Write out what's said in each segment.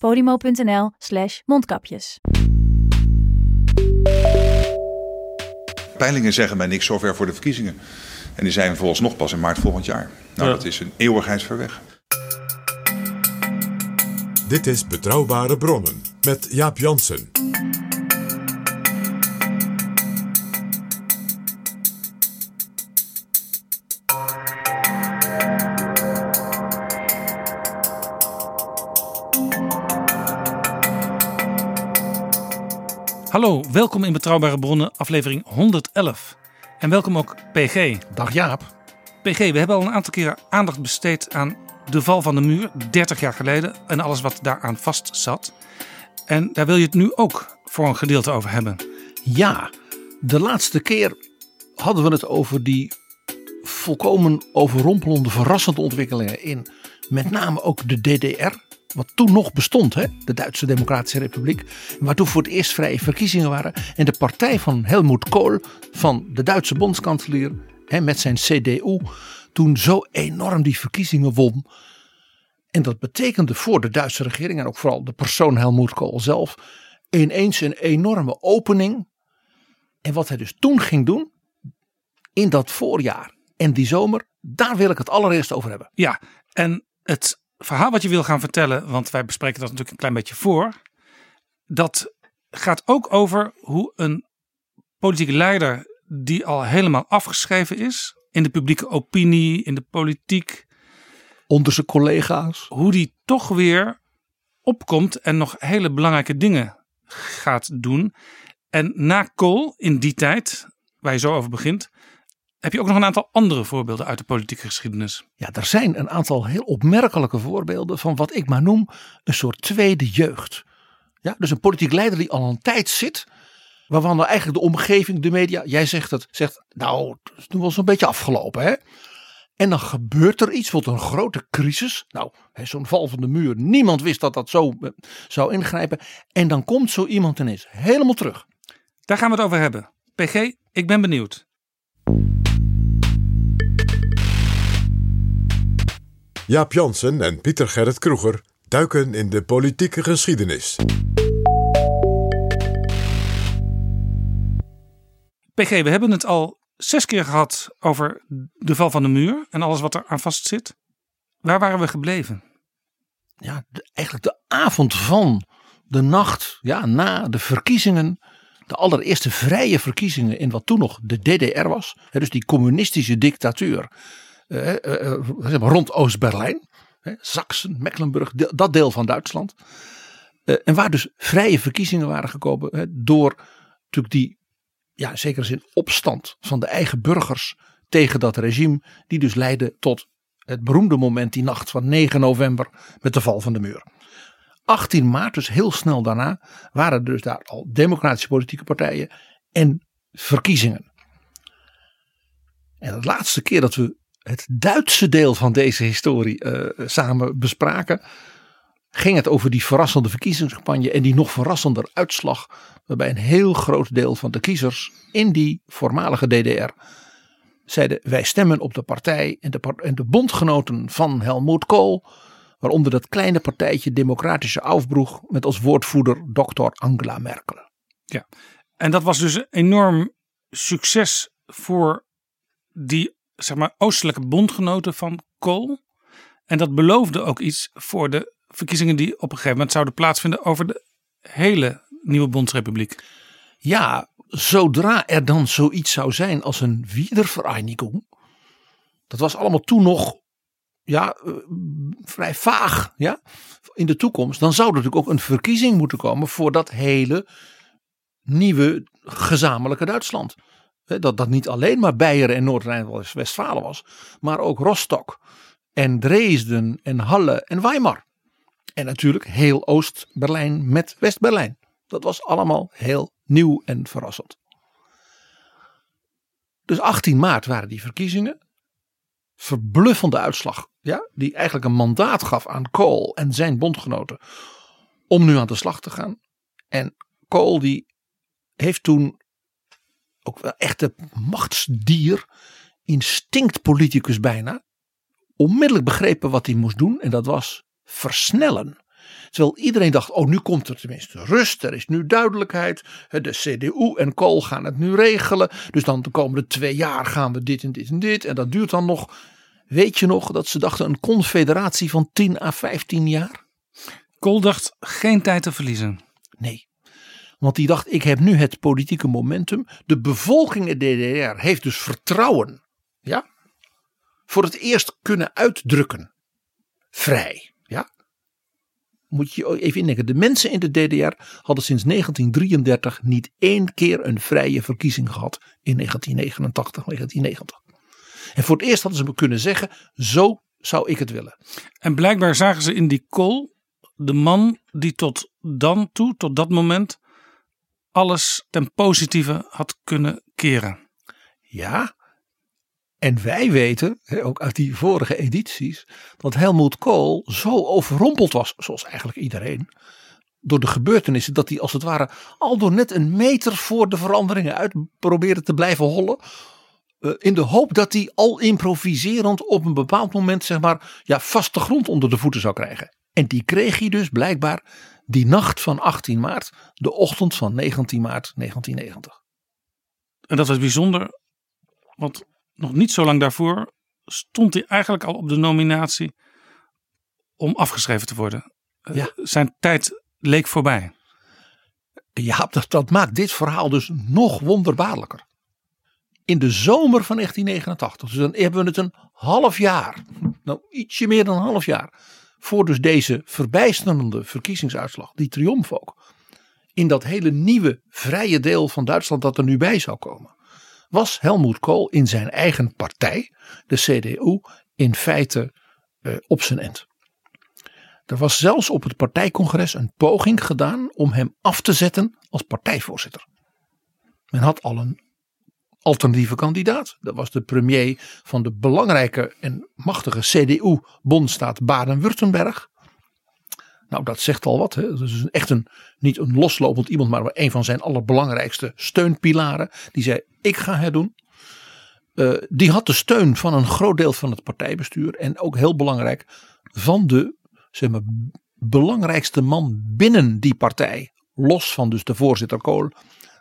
podimo.nl slash mondkapjes. Peilingen zeggen mij niks zover voor de verkiezingen. En die zijn vooralsnog pas in maart volgend jaar. Nou, dat is een eeuwigheidsver weg. Dit is Betrouwbare Bronnen met Jaap Jansen. Hallo, welkom in Betrouwbare Bronnen, aflevering 111. En welkom ook PG. Dag Jaap. PG, we hebben al een aantal keren aandacht besteed aan de val van de muur, 30 jaar geleden, en alles wat daaraan vast zat. En daar wil je het nu ook voor een gedeelte over hebben. Ja, de laatste keer hadden we het over die volkomen overrompelende, verrassende ontwikkelingen in met name ook de DDR. Wat toen nog bestond, hè? de Duitse Democratische Republiek. Waar toen voor het eerst vrije verkiezingen waren. En de partij van Helmut Kohl, van de Duitse bondskanselier, hè, met zijn CDU, toen zo enorm die verkiezingen won. En dat betekende voor de Duitse regering en ook vooral de persoon Helmut Kohl zelf ineens een enorme opening. En wat hij dus toen ging doen, in dat voorjaar en die zomer, daar wil ik het allereerst over hebben. Ja, en het verhaal wat je wil gaan vertellen, want wij bespreken dat natuurlijk een klein beetje voor. Dat gaat ook over hoe een politieke leider die al helemaal afgeschreven is in de publieke opinie, in de politiek, Onder zijn collega's. hoe die toch weer opkomt en nog hele belangrijke dingen gaat doen. En na Kool in die tijd, waar je zo over begint, heb je ook nog een aantal andere voorbeelden uit de politieke geschiedenis. Ja, er zijn een aantal heel opmerkelijke voorbeelden van wat ik maar noem een soort tweede jeugd. Ja, dus een politiek leider die al een tijd zit, waarvan nou eigenlijk de omgeving, de media, jij zegt het, zegt nou, het is nu wel zo'n beetje afgelopen hè. En dan gebeurt er iets, wordt een grote crisis. Nou, zo'n val van de muur, niemand wist dat dat zo eh, zou ingrijpen. En dan komt zo iemand ineens helemaal terug. Daar gaan we het over hebben. PG, ik ben benieuwd. Jaap Jansen en Pieter Gerrit Kroeger duiken in de politieke geschiedenis. PG, we hebben het al zes keer gehad over de val van de muur en alles wat er aan vast zit. Waar waren we gebleven? ja, de- eigenlijk de avond van de nacht ja, na de verkiezingen. De allereerste vrije verkiezingen in wat toen nog de DDR was. Hè, dus die communistische dictatuur eh, eh, eh, rond Oost-Berlijn. Sachsen, Mecklenburg, dat deel van Duitsland. Eh, en waar dus vrije verkiezingen waren gekomen door natuurlijk die, ja, zeker zin opstand van de eigen burgers tegen dat regime. Die dus leidde tot het beroemde moment die nacht van 9 november met de val van de muur. 18 maart, dus heel snel daarna, waren dus daar al democratische politieke partijen en verkiezingen. En de laatste keer dat we het Duitse deel van deze historie eh, samen bespraken, ging het over die verrassende verkiezingscampagne en die nog verrassender uitslag, waarbij een heel groot deel van de kiezers in die voormalige DDR zeiden wij stemmen op de partij en de, bondgenoten van Helmut Kohl, waaronder dat kleine partijtje Democratische Aufbruch met als woordvoerder dokter Angela Merkel. En dat was dus een enorm succes voor die zeg maar, oostelijke bondgenoten van Kool. En dat beloofde ook iets voor de verkiezingen die op een gegeven moment zouden plaatsvinden over de hele nieuwe bondsrepubliek. Ja, zodra er dan zoiets zou zijn als een Wiedervereinigung. Dat was allemaal toen nog ja, eh, vrij vaag ja, in de toekomst. Dan zou er natuurlijk ook een verkiezing moeten komen voor dat hele nieuwe gezamenlijke Duitsland. Dat dat niet alleen maar Beieren en Noord-Rijn-Westfalen was. Maar ook Rostock en Dresden en Halle en Weimar. En natuurlijk heel Oost-Berlijn met West-Berlijn. Dat was allemaal heel nieuw en verrassend. Dus 18 maart waren die verkiezingen. Verbluffende uitslag. Ja, die eigenlijk een mandaat gaf aan Kool en zijn bondgenoten. Om nu aan de slag te gaan. En Kool die heeft toen ook wel echt een machtsdier. Instinctpoliticus bijna. Onmiddellijk begrepen wat hij moest doen. En dat was versnellen. Terwijl iedereen dacht, oh nu komt er tenminste rust, er is nu duidelijkheid. De CDU en Kool gaan het nu regelen. Dus dan de komende twee jaar gaan we dit en dit en dit. En dat duurt dan nog, weet je nog, dat ze dachten een confederatie van 10 à 15 jaar? Kool dacht geen tijd te verliezen. Nee. Want die dacht, ik heb nu het politieke momentum. De bevolking in DDR heeft dus vertrouwen. Ja? Voor het eerst kunnen uitdrukken. Vrij. Ja? Moet je even indenken. De mensen in de DDR hadden sinds 1933 niet één keer een vrije verkiezing gehad. In 1989, 1990. En voor het eerst hadden ze me kunnen zeggen, zo zou ik het willen. En blijkbaar zagen ze in die Kool de man die tot dan toe, tot dat moment, alles ten positieve had kunnen keren. Ja. En wij weten, ook uit die vorige edities, dat Helmoet Kool zo overrompeld was, zoals eigenlijk iedereen, door de gebeurtenissen, dat hij als het ware al door net een meter voor de veranderingen uit probeerde te blijven hollen. eh, In de hoop dat hij al improviserend op een bepaald moment, zeg maar, ja, vaste grond onder de voeten zou krijgen. En die kreeg hij dus blijkbaar die nacht van 18 maart, de ochtend van 19 maart 1990. En dat was bijzonder, want nog niet zo lang daarvoor stond hij eigenlijk al op de nominatie om afgeschreven te worden. Eh, Ja. Zijn tijd leek voorbij. Ja, dat, dat maakt dit verhaal dus nog wonderbaarlijker. In de zomer van 1989, dus dan hebben we het een half jaar, nou ietsje meer dan een half jaar, voor dus deze verbijsterende verkiezingsuitslag, die triomf ook, in dat hele nieuwe vrije deel van Duitsland dat er nu bij zou komen, was Helmoet Kool in zijn eigen partij, de CDU, in feite eh, op zijn end. Er was zelfs op het partijcongres een poging gedaan om hem af te zetten als partijvoorzitter. Men had al een alternatieve kandidaat. Dat was de premier van de belangrijke en machtige CDU-bondstaat Baden-Württemberg. Nou, dat zegt al wat. Hè? Dat is echt een, niet een loslopend iemand, maar een van zijn allerbelangrijkste steunpilaren. Die zei: Ik ga het doen. Eh, die had de steun van een groot deel van het partijbestuur. En ook heel belangrijk van de zeg maar, belangrijkste man binnen die partij. Los van dus de voorzitter Kool,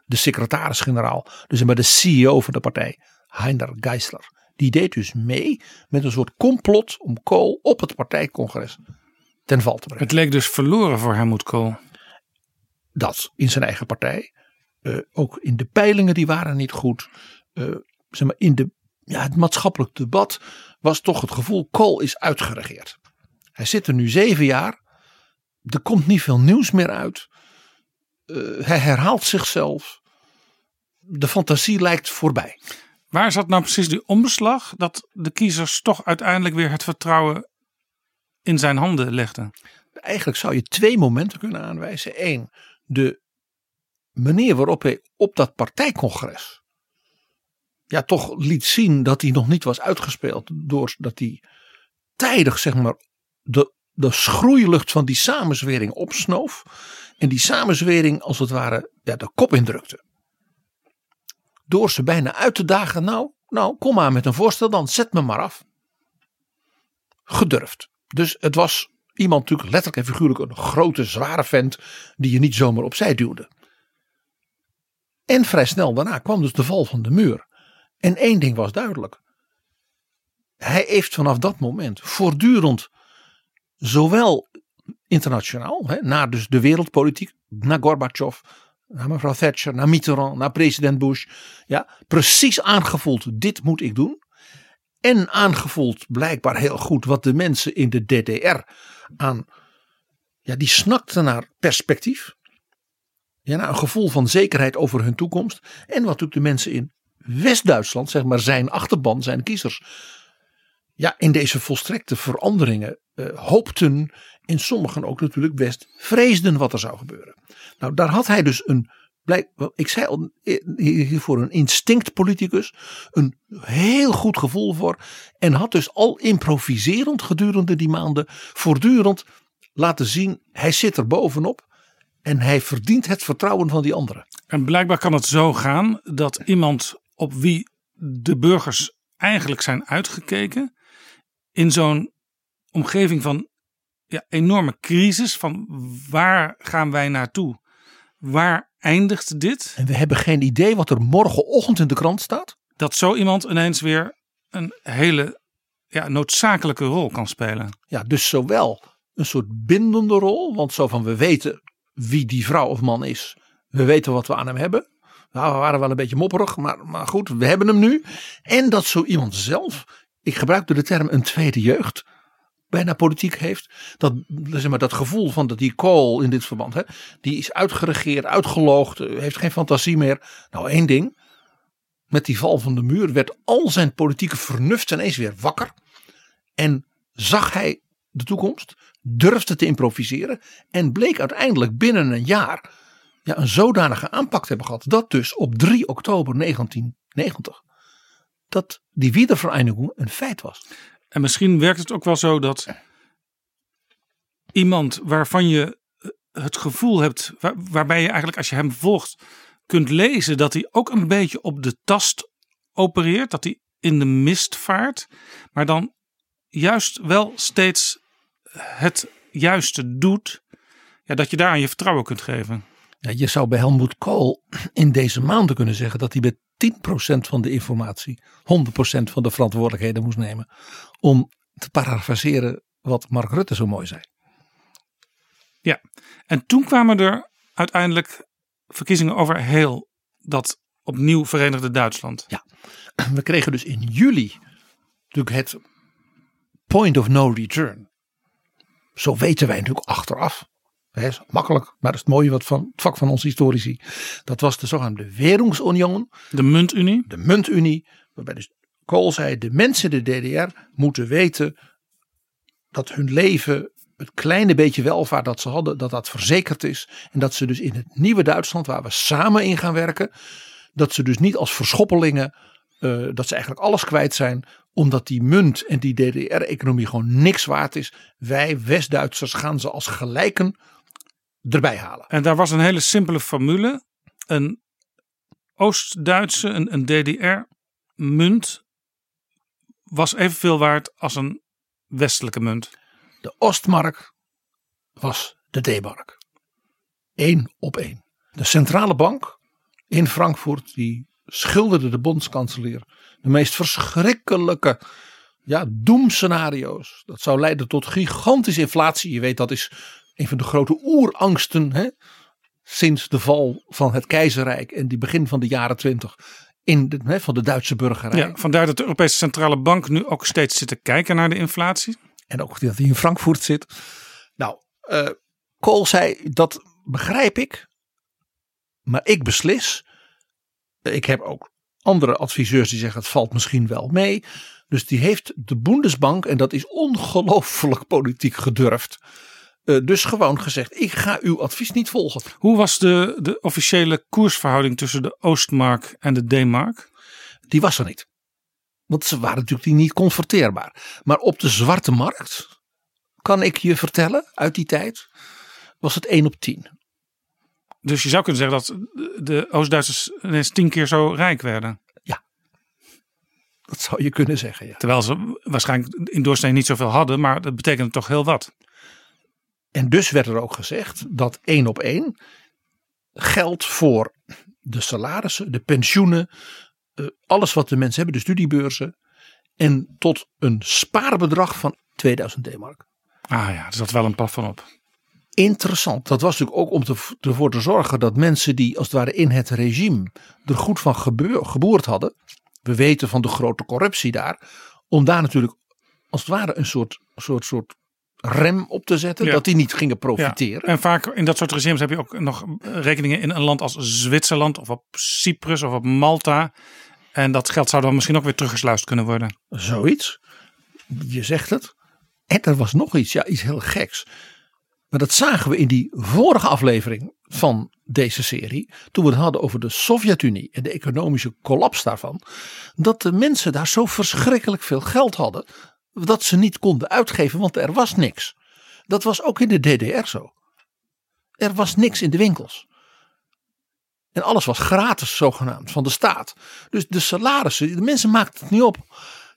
de secretaris-generaal, dus maar de CEO van de partij, Heiner Geisler. Die deed dus mee met een soort complot om Kool op het partijcongres ten val te brengen. Het leek dus verloren voor Helmut Kool. Dat in zijn eigen partij. Eh, ook in de peilingen die waren niet goed. Eh, zeg maar in de, ja, het maatschappelijk debat was toch het gevoel Kool is uitgeregeerd. Hij zit er nu zeven jaar. Er komt niet veel nieuws meer uit. Eh, hij herhaalt zichzelf. De fantasie lijkt voorbij. Waar zat nou precies die omslag dat de kiezers toch uiteindelijk weer het vertrouwen in zijn handen legden? Eigenlijk zou je twee momenten kunnen aanwijzen. Eén, de manier waarop hij op dat partijcongres ja, toch liet zien dat hij nog niet was uitgespeeld. Doordat hij tijdig zeg maar de, de schroeilucht van die samenzwering opsnoof. En die samenzwering als het ware ja, de kop indrukte. Door ze bijna uit te dagen. Nou, nou, kom maar met een voorstel dan. Zet me maar af. Gedurfd. Dus het was iemand natuurlijk letterlijk en figuurlijk een grote zware vent. Die je niet zomaar opzij duwde. En vrij snel daarna kwam dus de val van de muur. En één ding was duidelijk. Hij heeft vanaf dat moment voortdurend zowel internationaal, hè, naar dus de wereldpolitiek, naar Gorbachev, naar mevrouw Thatcher, naar Mitterrand, naar president Bush. Ja, precies aangevoeld, dit moet ik doen. En aangevoeld blijkbaar heel goed wat de mensen in de DDR aan, ja, die snakten naar perspectief. Ja, naar een gevoel van zekerheid over hun toekomst. En wat natuurlijk de mensen in West-Duitsland, zeg maar zijn achterban, zijn kiezers, ja, in deze volstrekte veranderingen uh, hoopten. En sommigen ook natuurlijk best vreesden wat er zou gebeuren. Nou, daar had hij dus een, ik zei al hiervoor een instinctpoliticus, een heel goed gevoel voor. En had dus al improviserend gedurende die maanden voortdurend laten zien, hij zit er bovenop. En hij verdient het vertrouwen van die anderen. En blijkbaar kan het zo gaan dat iemand op wie de burgers eigenlijk zijn uitgekeken, in zo'n omgeving van ja, enorme crisis, van waar gaan wij naartoe? Waar eindigt dit? En we hebben geen idee wat er morgenochtend in de krant staat. Dat zo iemand ineens weer een hele ja, noodzakelijke rol kan spelen. Ja, dus zowel een soort bindende rol, want zo van we weten wie die vrouw of man is. We weten wat we aan hem hebben. Nou, we waren wel een beetje mopperig, maar, maar goed, we hebben hem nu. En dat zo iemand zelf, ik gebruikte de term een tweede jeugd, bijna politiek heeft. Dat, zeg maar, dat gevoel van die Kool in dit verband, hè, die is uitgeregeerd, uitgeloogd, heeft geen fantasie meer. Nou, één ding. Met die val van de muur werd al zijn politieke vernuft ineens weer wakker. En zag hij de toekomst, durfde te improviseren en bleek uiteindelijk binnen een jaar ja, een zodanige aanpak te hebben gehad. Dat dus op 3 oktober 1990 dat die Wiedervereinigung een feit was. En misschien werkt het ook wel zo dat iemand waarvan je het gevoel hebt, waarbij je eigenlijk als je hem volgt kunt lezen dat hij ook een beetje op de tast opereert, dat hij in de mist vaart, maar dan juist wel steeds het juiste doet, ja, dat je daar aan je vertrouwen kunt geven. Ja, je zou bij Helmoet Kool in deze maanden kunnen zeggen dat hij met 10% van de informatie 100% van de verantwoordelijkheden moest nemen. Om te parafraseren wat Mark Rutte zo mooi zei. Ja, en toen kwamen er uiteindelijk verkiezingen over heel dat opnieuw verenigde Duitsland. Ja, we kregen dus in juli natuurlijk het point of no return. Zo weten wij natuurlijk achteraf. Is makkelijk, maar dat is het mooie wat van het vak van onze historici. Dat was de zogenaamde Währungsunion. De muntunie. De muntunie, waarbij dus Kool zei, de mensen in de DDR moeten weten dat hun leven, het kleine beetje welvaart dat ze hadden, dat dat verzekerd is. En dat ze dus in het nieuwe Duitsland, waar we samen in gaan werken, dat ze dus niet als verschoppelingen, uh, dat ze eigenlijk alles kwijt zijn, omdat die munt en die DDR-economie gewoon niks waard is. Wij West-Duitsers gaan ze als gelijken erbij halen. En daar was een hele simpele formule. Een Oost-Duitse, een, een DDR-munt was evenveel waard als een westelijke munt. De Ostmark was de D-mark. Eén op één. De centrale bank in Frankfurt die schilderde de bondskanselier de meest verschrikkelijke ja, doemscenario's. Dat zou leiden tot gigantische inflatie. Je weet dat is een van de grote oerangsten hè, sinds de val van het keizerrijk en die begin van de jaren twintig in de, hè, van de Duitse burgerij. Ja, vandaar dat de Europese Centrale Bank nu ook steeds zit te kijken naar de inflatie. En ook dat hij in Frankfurt zit. Nou, uh, Kool zei dat begrijp ik, maar ik beslis. Ik heb ook andere adviseurs die zeggen het valt misschien wel mee. Dus die heeft de Bundesbank, en dat is ongelooflijk politiek gedurfd. Uh, dus gewoon gezegd: ik ga uw advies niet volgen. Hoe was de, de officiële koersverhouding tussen de Oostmark en de D-mark? Die was er niet. Want ze waren natuurlijk niet converteerbaar. Maar op de zwarte markt, kan ik je vertellen, uit die tijd, was het 1 op 10. Dus je zou kunnen zeggen dat de Oost-Duitsers ineens tien keer zo rijk werden. Ja, dat zou je kunnen zeggen. Ja. Terwijl ze waarschijnlijk in doorsnee niet zoveel hadden, maar dat betekent toch heel wat. En dus werd er ook gezegd dat één op één geldt voor de salarissen, de pensioenen, eh, alles wat de mensen hebben, de studiebeurzen. En tot een spaarbedrag van 2000 D-mark. Ah ja, er zat wel een plafond op. Interessant. Dat was natuurlijk ook om te, ervoor te zorgen dat mensen die als het ware in het regime er goed van gebeur, geboerd hadden. We weten van de grote corruptie daar. Om daar natuurlijk als het ware een soort, soort, soort rem op te zetten. Ja. Dat die niet gingen profiteren. En vaak in dat soort regimes heb je ook nog rekeningen in een land als Zwitserland of op Cyprus of op Malta. En dat geld zou dan misschien ook weer teruggesluist kunnen worden. Zoiets. Je zegt het. En er was nog iets, ja, iets heel geks. Maar dat zagen we in die vorige aflevering van deze serie. Toen we het hadden over de Sovjet-Unie en de economische kollaps daarvan. Dat de mensen daar zo verschrikkelijk veel geld hadden. Dat ze niet konden uitgeven, want er was niks. Dat was ook in de DDR zo. Er was niks in de winkels. En alles was gratis zogenaamd van de staat. Dus de salarissen, de mensen maakten het niet op.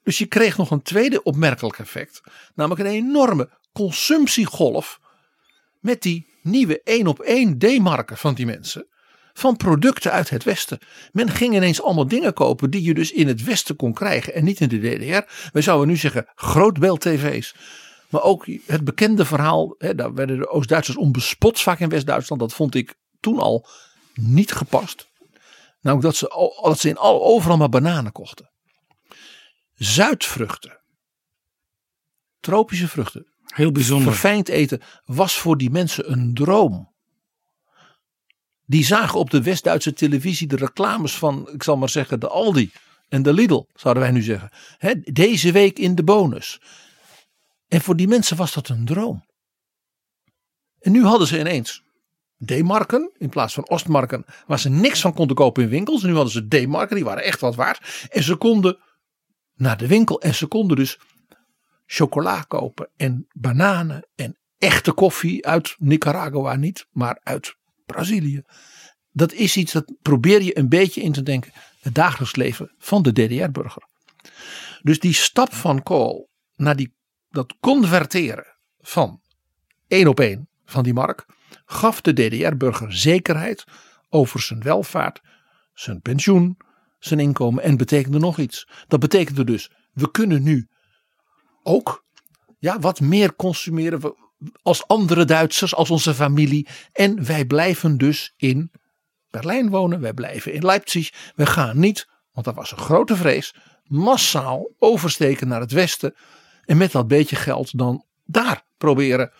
Dus je kreeg nog een tweede opmerkelijk effect. Namelijk een enorme consumptiegolf. Met die nieuwe één op één D-marken van die mensen. Van producten uit het Westen. Men ging ineens allemaal dingen kopen die je dus in het Westen kon krijgen en niet in de DDR. Wij zouden nu zeggen grootbeeld tv's. Maar ook het bekende verhaal, hè, daar werden de Oost-Duitsers onbespot vaak in West-Duitsland. Dat vond ik toen al niet gepast. Namelijk dat ze, dat ze in al, overal maar bananen kochten. Zuidvruchten, tropische vruchten, Heel bijzonder. verfijnd eten was voor die mensen een droom. Die zagen op de West-Duitse televisie de reclames van, ik zal maar zeggen, de Aldi en de Lidl, zouden wij nu zeggen. Deze week in de bonus. En voor die mensen was dat een droom. En nu hadden ze ineens D-marken in plaats van Ostmarken, waar ze niks van konden kopen in winkels. Nu hadden ze D-marken, die waren echt wat waard. En ze konden naar de winkel en ze konden dus chocola kopen en bananen en echte koffie uit Nicaragua niet, maar uit Brazilië. Dat is iets dat probeer je een beetje in te denken. Het dagelijks leven van de DDR-burger. Dus die stap van Kool naar die, dat converteren van één op één van die mark gaf de DDR-burger zekerheid over zijn welvaart, zijn pensioen, zijn inkomen en betekende nog iets. Dat betekende dus, we kunnen nu ook ja, wat meer consumeren als andere Duitsers, als onze familie. En wij blijven dus in Berlijn wonen, wij blijven in Leipzig. We gaan niet, want dat was een grote vrees, massaal oversteken naar het westen. En met dat beetje geld dan daar proberen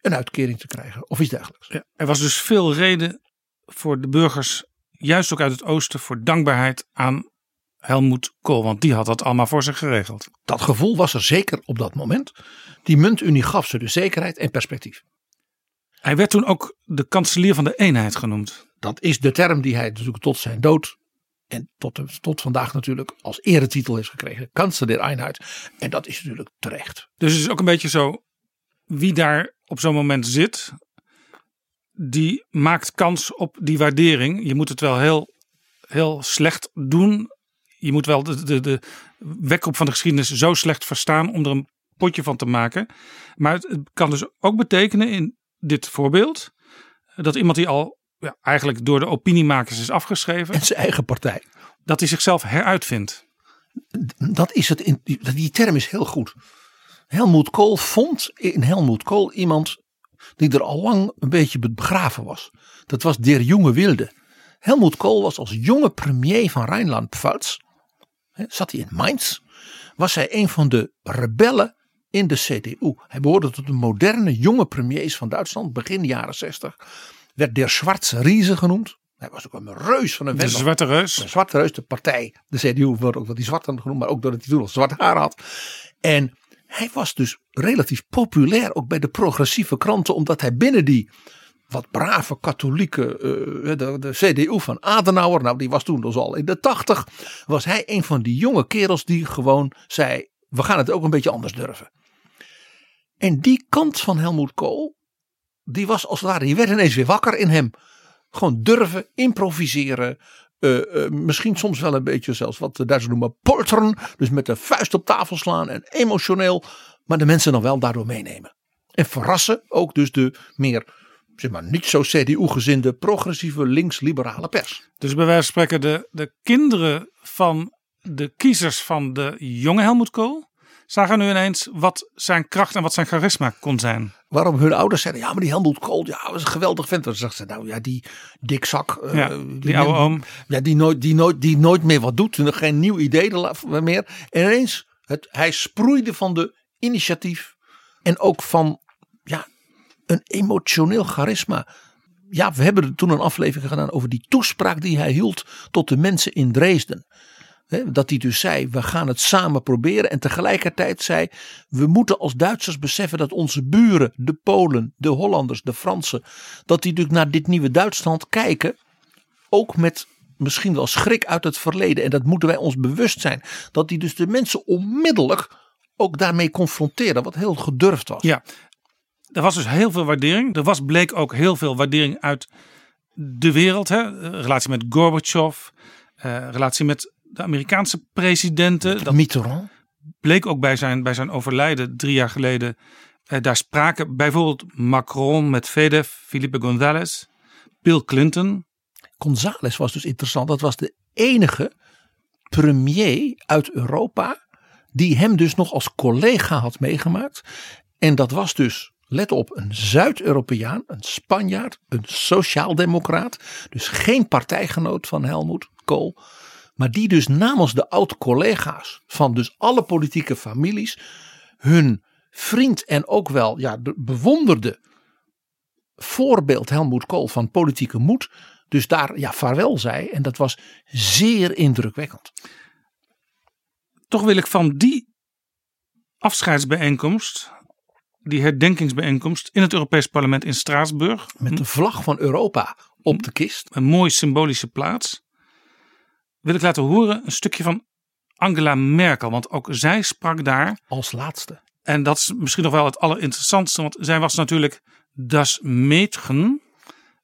een uitkering te krijgen of iets dergelijks. Ja, er was dus veel reden voor de burgers, juist ook uit het oosten, voor dankbaarheid aan Helmoet Kool. Want die had dat allemaal voor zich geregeld. Dat gevoel was er zeker op dat moment. Die muntunie gaf ze dus zekerheid en perspectief. Hij werd toen ook de kanselier van de eenheid genoemd. Dat is de term die hij natuurlijk tot zijn dood en tot, tot vandaag natuurlijk als eretitel heeft gekregen. Kanselier Einheit. En dat is natuurlijk terecht. Dus het is ook een beetje zo, wie daar op zo'n moment zit, die maakt kans op die waardering. Je moet het wel heel, heel slecht doen. Je moet wel de, de, de wekroep van de geschiedenis zo slecht verstaan om er een potje van te maken. Maar het kan dus ook betekenen in dit voorbeeld dat iemand die al ja, eigenlijk door de opiniemakers is afgeschreven, En zijn eigen partij. dat hij zichzelf heruitvindt. Dat is het, in, die, die term is heel goed. Helmoet Kool vond in Helmoet Kool iemand die er al lang een beetje begraven was. Dat was der jonge wilde. Helmoet Kool was als jonge premier van Rijnland-Pfalz. Zat hij in Mainz. Was hij een van de rebellen in de CDU. Hij behoorde tot de moderne jonge premiers van Duitsland. Begin jaren 60. Werd der Schwarze Riese genoemd. Hij was ook een reus van een De vent. Zwarte Reus. De Zwarte Reus, de partij, de CDU wordt ook wel die zwarte genoemd, maar ook doordat hij toen al zwart haar had. En hij was dus relatief populair ook bij de progressieve kranten, omdat hij binnen die wat brave katholieke, eh, de, de CDU van Adenauer, nou die was toen dus al in de tachtig, was hij een van die jonge kerels die gewoon zei, we gaan het ook een beetje anders durven. En die kant van Helmoet Kool, die was als het ware, die werd ineens weer wakker in hem. Gewoon durven, improviseren. eh, eh, misschien soms wel een beetje zelfs wat de Duitsers noemen polteren. Dus met de vuist op tafel slaan en emotioneel. Maar de mensen dan wel daardoor meenemen. En verrassen ook dus de meer, zeg maar, niet zo CDU-gezinde progressieve links-liberale pers. Dus bij wijze van spreken de, de kinderen van de kiezers van de jonge Helmut Kool. Zagen nu ineens wat zijn kracht en wat zijn charisma kon zijn. Waarom hun ouders zeiden, ja maar die Helmut Kool, ja was een geweldig vent. Dan zegt ze, nou ja die dikzak. Ja, die oude oom. Ja, die nooit, die, nooit, die nooit meer wat doet. en Geen nieuw idee meer. En ineens, het, hij sproeide van de initiatief. En ook van ja, een emotioneel charisma. Ja, we hebben toen een aflevering gedaan over die toespraak die hij hield tot de mensen in Dresden. Dat hij dus zei, we gaan het samen proberen. En tegelijkertijd zei, we moeten als Duitsers beseffen dat onze buren, de Polen, de Hollanders, de Fransen, dat die natuurlijk naar dit nieuwe Duitsland kijken. Ook met misschien wel schrik uit het verleden. En dat moeten wij ons bewust zijn. Dat die dus de mensen onmiddellijk ook daarmee confronteren. Wat heel gedurfd was. Ja, er was dus heel veel waardering. Er was, bleek ook heel veel waardering uit de wereld. Hè? Relatie met Gorbachev, eh, relatie met de Amerikaanse presidenten. Dat Mitterrand. bleek ook bij zijn, bij zijn overlijden drie jaar geleden. Eh, daar spraken bijvoorbeeld Macron met Vedev, Felipe González, Bill Clinton. González was dus interessant. Dat was de enige premier uit Europa die hem dus nog als collega had meegemaakt. En dat was dus, let op, een Zuid-Europeaan, een Spanjaard, een sociaaldemocraat. Dus geen partijgenoot van Helmut Kool. Maar die dus namens de oud-collega's van dus alle politieke families hun vriend en ook wel ja, de bewonderde voorbeeld Helmut Kool van politieke moed dus daar ja, vaarwel zei. En dat was zeer indrukwekkend. Toch wil ik van die afscheidsbijeenkomst, die herdenkingsbijeenkomst in het Europees Parlement in Straatsburg, Met de vlag van Europa op de kist. een mooi symbolische plaats, wil ik laten horen een stukje van Angela Merkel. Want ook zij sprak daar. Als laatste. En dat is misschien nog wel het allerinteressantste, want zij was natuurlijk das Mädchen.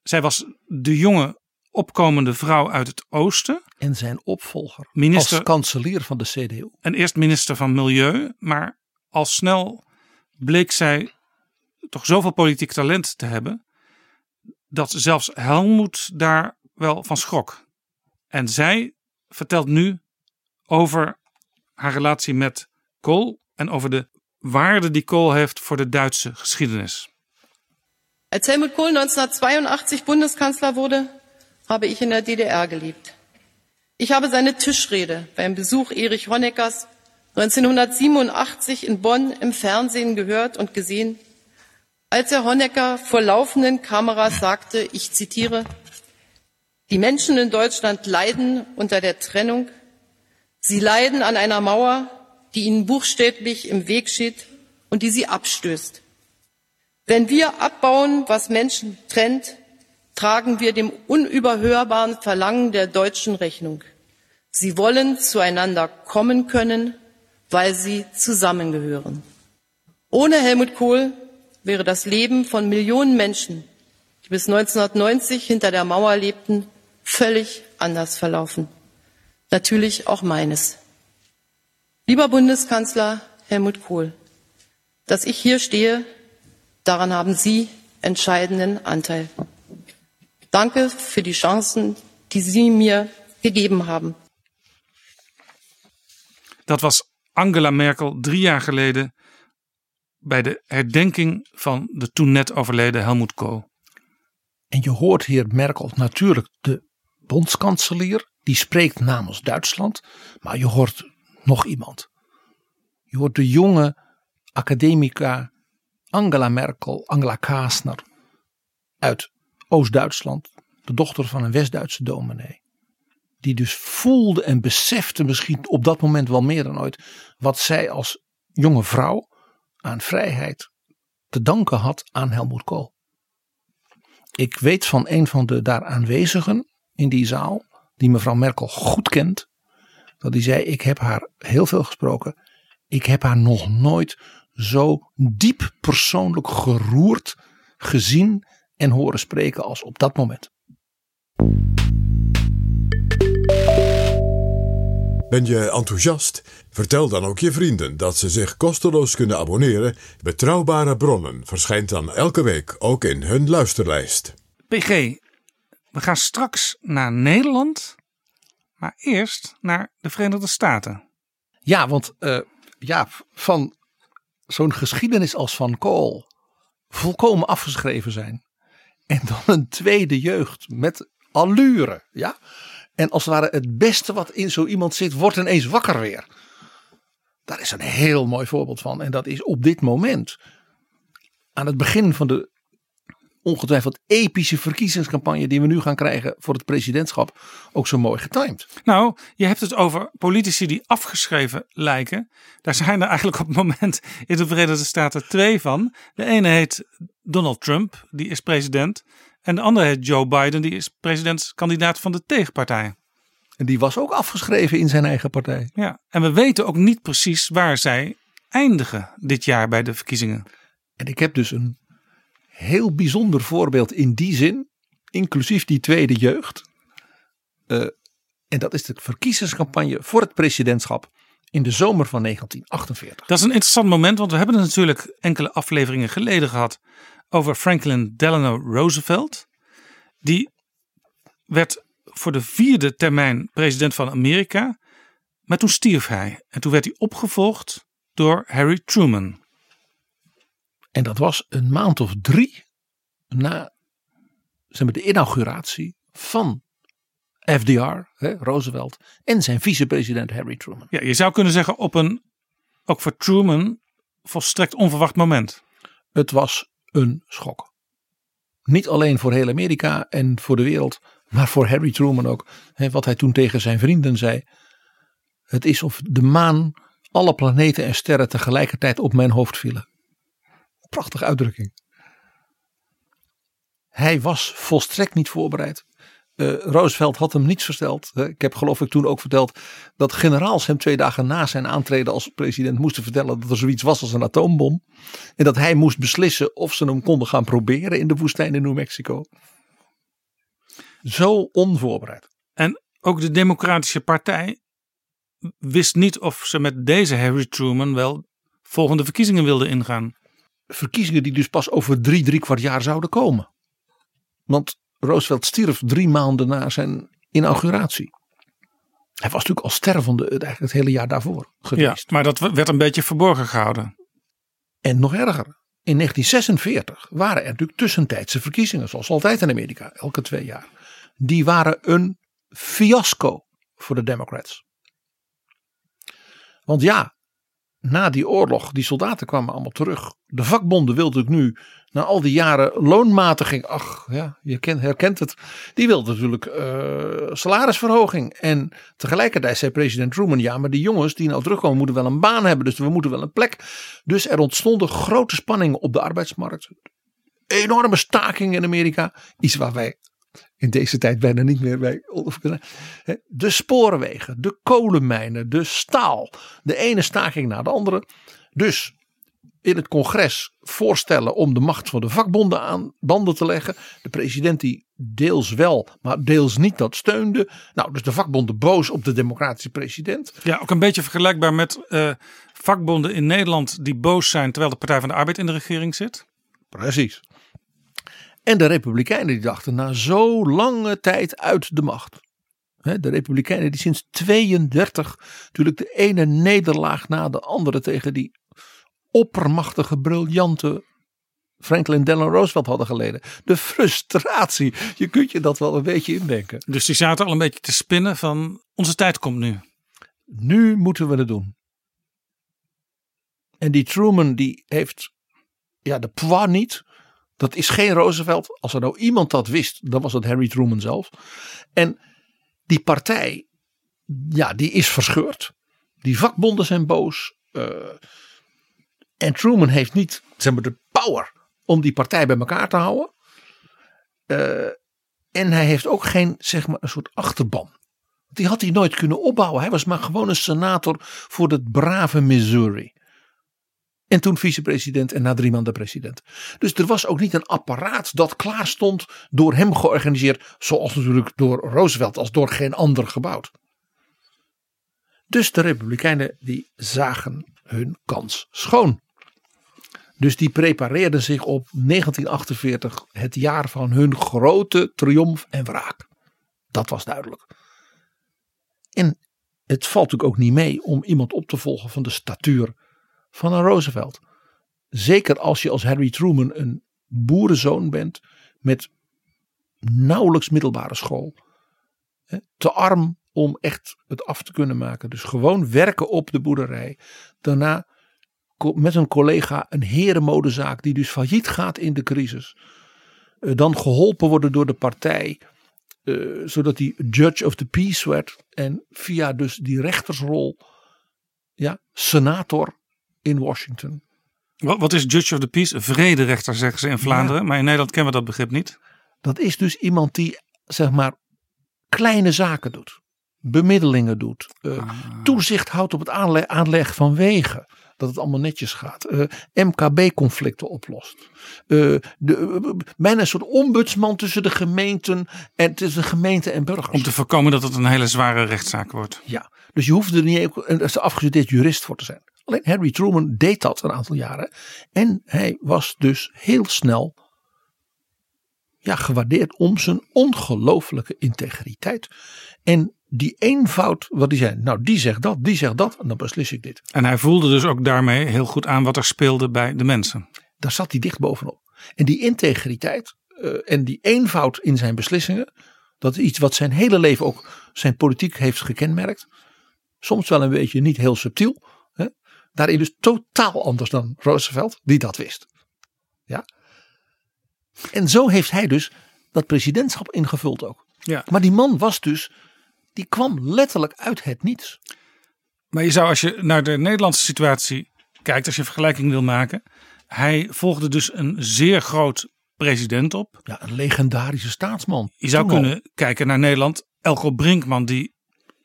Zij was de jonge opkomende vrouw uit het oosten. En zijn opvolger. Minister- Als kanselier van de CDU. En eerst minister van Milieu, maar al snel bleek zij toch zoveel politiek talent te hebben. dat zelfs Helmoet daar wel van schrok. En zij vertelt nu over haar relatie met Kool en over de waarde die Kool heeft voor de Duitse geschiedenis. Als Helmut Kohl 1982 Bundeskanzler wurde, habe ich in der DDR gelebt. Ich habe seine Tischrede beim Besuch Erich Honeckers 1987 in Bonn im Fernsehen gehört und gesehen, als Herr Honecker vor laufenden Kameras sagte, ich zitiere, die Menschen in Deutschland leiden unter der Trennung. Sie leiden an einer Mauer, die ihnen buchstäblich im Weg steht und die sie abstößt. Wenn wir abbauen, was Menschen trennt, tragen wir dem unüberhörbaren Verlangen der Deutschen Rechnung. Sie wollen zueinander kommen können, weil sie zusammengehören. Ohne Helmut Kohl wäre das Leben von Millionen Menschen, die bis 1990 hinter der Mauer lebten, völlig anders verlaufen. Natürlich auch meines. Lieber Bundeskanzler Helmut Kohl, dass ich hier stehe, daran haben Sie entscheidenden Anteil. Danke für die Chancen, die Sie mir gegeben haben. Dat was Angela Merkel drie jaar geleden bij de herdenking van de toen net overleden Helmut Kohl. En je hoort hier Merkel natuurlijk de bondskanselier. Die spreekt namens Duitsland. Maar je hoort nog iemand. Je hoort de jonge academica Angela Merkel, Angela Kasner. Uit Oost-Duitsland. De dochter van een West-Duitse dominee. Die dus voelde en besefte misschien op dat moment wel meer dan ooit. Wat zij als jonge vrouw aan vrijheid te danken had aan Helmut Kohl. Ik weet van een van de daar aanwezigen in die zaal, die mevrouw Merkel goed kent, dat die zei: Ik heb haar heel veel gesproken. Ik heb haar nog nooit zo diep persoonlijk geroerd gezien en horen spreken als op dat moment. Ben je enthousiast? Vertel dan ook je vrienden dat ze zich kosteloos kunnen abonneren. Betrouwbare bronnen verschijnt dan elke week ook in hun luisterlijst. PG, we gaan straks naar Nederland, maar eerst naar de Verenigde Staten. Ja, want eh, ja, van zo'n geschiedenis als Van Kool volkomen afgeschreven zijn. En dan een tweede jeugd met allure. Ja? En als het ware het beste wat in zo iemand zit, wordt ineens wakker weer. Daar is een heel mooi voorbeeld van. En dat is op dit moment. Aan het begin van de ongetwijfeld epische verkiezingscampagne die we nu gaan krijgen voor het presidentschap ook zo mooi getimed. Nou, je hebt het over politici die afgeschreven lijken. Daar zijn er eigenlijk op het moment in de Verenigde Staten twee van. De ene heet Donald Trump, die is president. En de andere heet Joe Biden, die is presidentskandidaat van de tegenpartij. En die was ook afgeschreven in zijn eigen partij. Ja, en we weten ook niet precies waar zij eindigen dit jaar bij de verkiezingen. En ik heb dus een heel bijzonder voorbeeld in die zin, inclusief die tweede jeugd. Uh, en dat is de verkiezingscampagne voor het presidentschap in de zomer van 1948. Dat is een interessant moment, want we hebben het natuurlijk enkele afleveringen geleden gehad over Franklin Delano Roosevelt. Die werd voor de vierde termijn president van Amerika. Maar toen stierf hij. En toen werd hij opgevolgd door Harry Truman. En dat was een maand of drie na zeg maar, de inauguratie van FDR, hè, Roosevelt, en zijn vicepresident Harry Truman. Ja, je zou kunnen zeggen op een, ook voor Truman, volstrekt onverwacht moment. Het was een schok. Niet alleen voor heel Amerika en voor de wereld, maar voor Harry Truman ook. Hè, wat hij toen tegen zijn vrienden zei. Het is of de maan, alle planeten en sterren tegelijkertijd op mijn hoofd vielen. Prachtige uitdrukking. Hij was volstrekt niet voorbereid. Uh, Roosevelt had hem niets verteld. Ik heb geloof ik toen ook verteld dat generaals hem twee dagen na zijn aantreden als president moesten vertellen dat er zoiets was als een atoombom. En dat hij moest beslissen of ze hem konden gaan proberen in de woestijn in New Mexico. Zo onvoorbereid. En ook de Democratische Partij wist niet of ze met deze Harry Truman wel volgende verkiezingen wilden ingaan. Verkiezingen die dus pas over drie, drie kwart jaar zouden komen. Want Roosevelt stierf drie maanden na zijn inauguratie. Hij was natuurlijk al stervende eigenlijk het hele jaar daarvoor geweest. Ja, maar dat werd een beetje verborgen gehouden. En nog erger. In 1946 waren er natuurlijk tussentijdse verkiezingen, zoals altijd in Amerika, elke twee jaar. Die waren een fiasco voor de Democrats. Want ja, na die oorlog, die soldaten kwamen allemaal terug. De vakbonden wilden nu, na al die jaren loonmatiging, ach ja, je kent, herkent het. Die wilden natuurlijk uh, salarisverhoging. En tegelijkertijd zei president Truman, ja maar die jongens die nou terugkomen moeten wel een baan hebben. Dus we moeten wel een plek. Dus er ontstonden grote spanningen op de arbeidsmarkt. Enorme stakingen in Amerika. Iets waar wij in deze tijd bijna niet meer bij. De spoorwegen, de kolenmijnen, de staal. De ene staking na de andere. Dus in het congres voorstellen om de macht van de vakbonden aan banden te leggen. De president die deels wel, maar deels niet dat steunde. Nou, dus de vakbonden boos op de democratische president. Ja, ook een beetje vergelijkbaar met uh, vakbonden in Nederland die boos zijn terwijl de Partij van de Arbeid in de regering zit. Precies. En de Republikeinen die dachten na zo lange tijd uit de macht. De Republikeinen die sinds 32 natuurlijk de ene nederlaag na de andere tegen die oppermachtige, briljante Franklin Delano Roosevelt hadden geleden. De frustratie, je kunt je dat wel een beetje indenken. Dus die zaten al een beetje te spinnen van onze tijd komt nu. Nu moeten we het doen. En die Truman die heeft ja, de poids niet dat is geen Roosevelt. Als er nou iemand dat wist, dan was het Harry Truman zelf. En die partij, ja, die is verscheurd. Die vakbonden zijn boos. Uh, en Truman heeft niet zeg maar, de power om die partij bij elkaar te houden. Uh, en hij heeft ook geen, zeg maar, een soort achterban. Die had hij nooit kunnen opbouwen. Hij was maar gewoon een senator voor het brave Missouri. En toen vicepresident en na drie maanden president. Dus er was ook niet een apparaat dat klaar stond door hem georganiseerd. Zoals natuurlijk door Roosevelt als door geen ander gebouwd. Dus de Republikeinen die zagen hun kans schoon. Dus die prepareerden zich op 1948, het jaar van hun grote triomf en wraak. Dat was duidelijk. En het valt natuurlijk ook niet mee om iemand op te volgen van de statuur van een Roosevelt. Zeker als je als Harry Truman een boerenzoon bent met nauwelijks middelbare school. Te arm om echt het af te kunnen maken. Dus gewoon werken op de boerderij. Daarna met een collega een herenmodezaak die dus failliet gaat in de crisis. Eh, dan geholpen worden door de partij. Uh, zodat hij judge of the peace werd. En via dus die rechtersrol. Ja, senator in Washington. Wat, wat is judge of the peace? Vrederechter zeggen ze in Vlaanderen. Maar in Nederland kennen we dat begrip niet. Dat is dus iemand die zeg maar kleine zaken doet. Bemiddelingen doet. Uh, Toezicht houdt op het aanleg, aanleg van wegen dat het allemaal netjes gaat. Uh, MKB-conflicten oplost. Uh, de, bijna een soort ombudsman tussen de gemeenten en tussen de gemeente en burgers. Om te voorkomen dat het een hele zware rechtszaak wordt. Ja, dus je hoeft er niet als afgestudeerd jurist voor te zijn. Alleen Harry Truman deed dat een aantal jaren. En hij was dus heel snel ja, gewaardeerd om zijn ongelooflijke integriteit. En die eenvoud wat hij zei. Nou, die zegt dat, die zegt dat. En dan beslis ik dit. En hij voelde dus ook daarmee heel goed aan wat er speelde bij de mensen. Daar zat hij dicht bovenop. En die integriteit uh, en die eenvoud in zijn beslissingen. Dat is iets wat zijn hele leven ook zijn politiek heeft gekenmerkt. Soms wel een beetje niet heel subtiel. Daarin dus totaal anders dan Roosevelt, die dat wist. Ja. En zo heeft hij dus dat presidentschap ingevuld ook. Ja. Maar die man was dus die kwam letterlijk uit het niets. Maar je zou als je naar de Nederlandse situatie kijkt, als je vergelijking wil maken. Hij volgde dus een zeer groot president op. Ja, een legendarische staatsman. Je zou kunnen kijken naar Nederland. Elko Brinkman die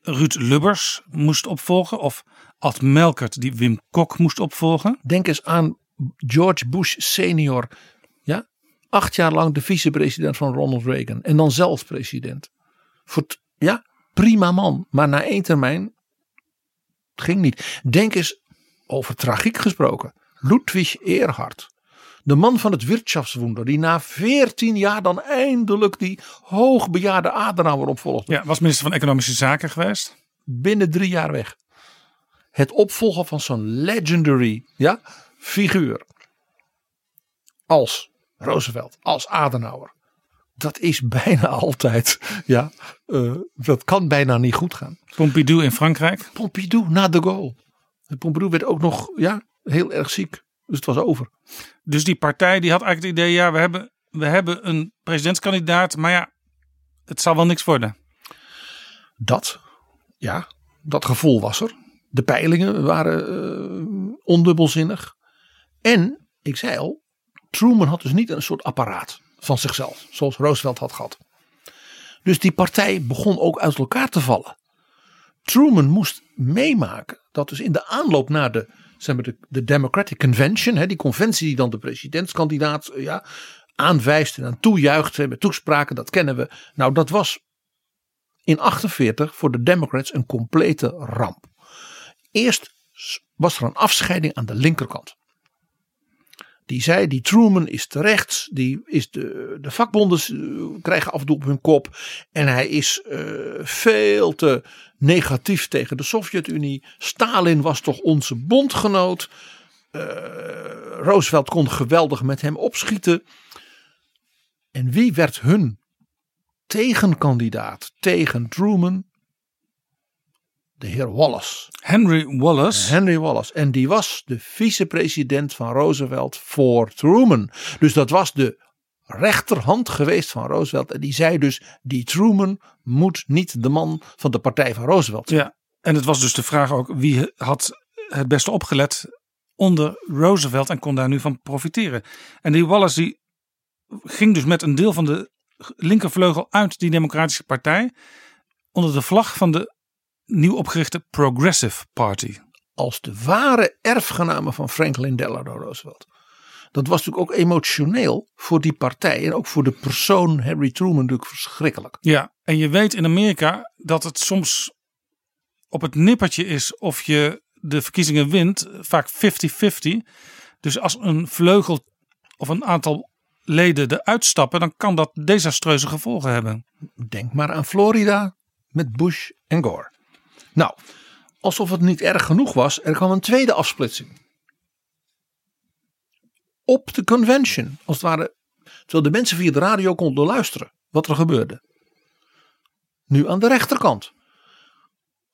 Ruud Lubbers moest opvolgen. Of Ad Melkert die Wim Kok moest opvolgen. Denk eens aan George Bush senior. Ja, acht jaar lang de vicepresident van Ronald Reagan. En dan zelf president. Voor ja, prima man. Maar na één termijn ging niet. Denk eens over tragiek gesproken. Ludwig Erhard. De man van het Wirtschaftswunder. Die na 14 jaar dan eindelijk die hoogbejaarde Adenauer opvolgde. Ja, was minister van Economische Zaken geweest. Binnen drie jaar weg. Het opvolgen van zo'n legendary ja, figuur. Als Roosevelt, als Adenauer dat is bijna altijd, ja, uh, dat kan bijna niet goed gaan. Pompidou in Frankrijk? Pompidou na de Gaulle. Pompidou werd ook nog, ja, heel erg ziek. Dus het was over. Dus die partij die had eigenlijk het idee, ja, we hebben, we hebben een presidentskandidaat, maar ja, het zal wel niks worden. Dat, ja, dat gevoel was er. De peilingen waren uh, ondubbelzinnig. En, ik zei al, Truman had dus niet een soort apparaat van zichzelf, zoals Roosevelt had gehad. Dus die partij begon ook uit elkaar te vallen. Truman moest meemaken dat dus in de aanloop naar de, zeg maar de, de Democratic Convention, hè, die conventie die dan de presidentskandidaat eh, ja, aanwijst en aan toejuicht met toespraken, dat kennen we. Nou, dat was in 48 voor de Democrats een complete ramp. Eerst was er een afscheiding aan de linkerkant. Die zei, die Truman is terecht. Die is de, de vakbonden uh, krijgen af en toe op hun kop. En hij is uh, veel te negatief tegen de Sovjet-Unie. Stalin was toch onze bondgenoot. Uh, Roosevelt kon geweldig met hem opschieten. En wie werd hun tegenkandidaat tegen Truman? De heer Wallace. Henry Wallace. Henry Wallace. En die was de vicepresident van Roosevelt voor Truman. Dus dat was de rechterhand geweest van Roosevelt. En die zei dus: die Truman moet niet de man van de partij van Roosevelt Ja, en het was dus de vraag ook: wie had het beste opgelet onder Roosevelt en kon daar nu van profiteren? En die Wallace die ging dus met een deel van de linkervleugel uit die Democratische Partij. Onder de vlag van de nieuw opgerichte Progressive Party. Als de ware erfgename van Franklin Delano Roosevelt. Dat was natuurlijk ook emotioneel voor die partij en ook voor de persoon Harry Truman natuurlijk verschrikkelijk. Ja, en je weet in Amerika dat het soms op het nippertje is of je de verkiezingen wint, vaak 50-50. Dus als een vleugel of een aantal leden eruit stappen, dan kan dat desastreuze gevolgen hebben. Denk maar aan Florida met Bush en Gore. Nou, alsof het niet erg genoeg was, er kwam een tweede afsplitsing. Op de convention, als het ware, terwijl de mensen via de radio konden luisteren wat er gebeurde. Nu aan de rechterkant.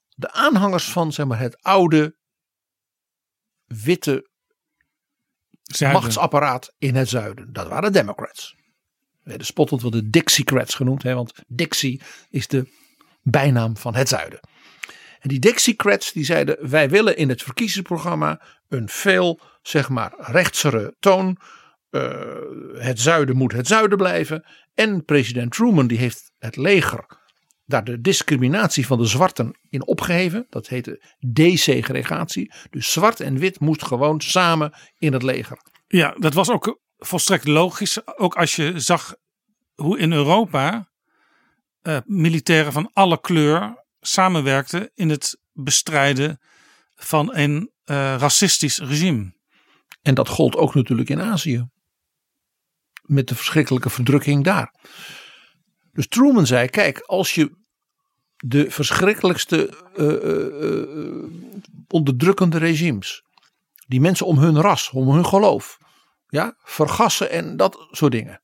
De aanhangers van zeg maar, het oude witte Zuiden. machtsapparaat in het zuiden. Dat waren Democrats. We werden spottend wel de Dixiecrats genoemd, hè, want Dixie is de bijnaam van het zuiden. En die Dixiecrats die zeiden: wij willen in het verkiezingsprogramma een veel zeg maar rechtsere toon. Eh, het zuiden moet het zuiden blijven. En president Truman die heeft het leger daar de discriminatie van de zwarten in opgeheven. Dat heette desegregatie. Dus zwart en wit moest gewoon samen in het leger. Ja, dat was ook volstrekt logisch. Ook als je zag hoe in Europa eh, militairen van alle kleur samenwerkten in het bestrijden van een eh, racistisch regime. En dat gold ook natuurlijk in Azië. Met de verschrikkelijke verdrukking daar. Dus Truman zei: kijk, als je de verschrikkelijkste eh, onderdrukkende regimes, die mensen om hun ras, om hun geloof, ja, vergassen en dat soort dingen.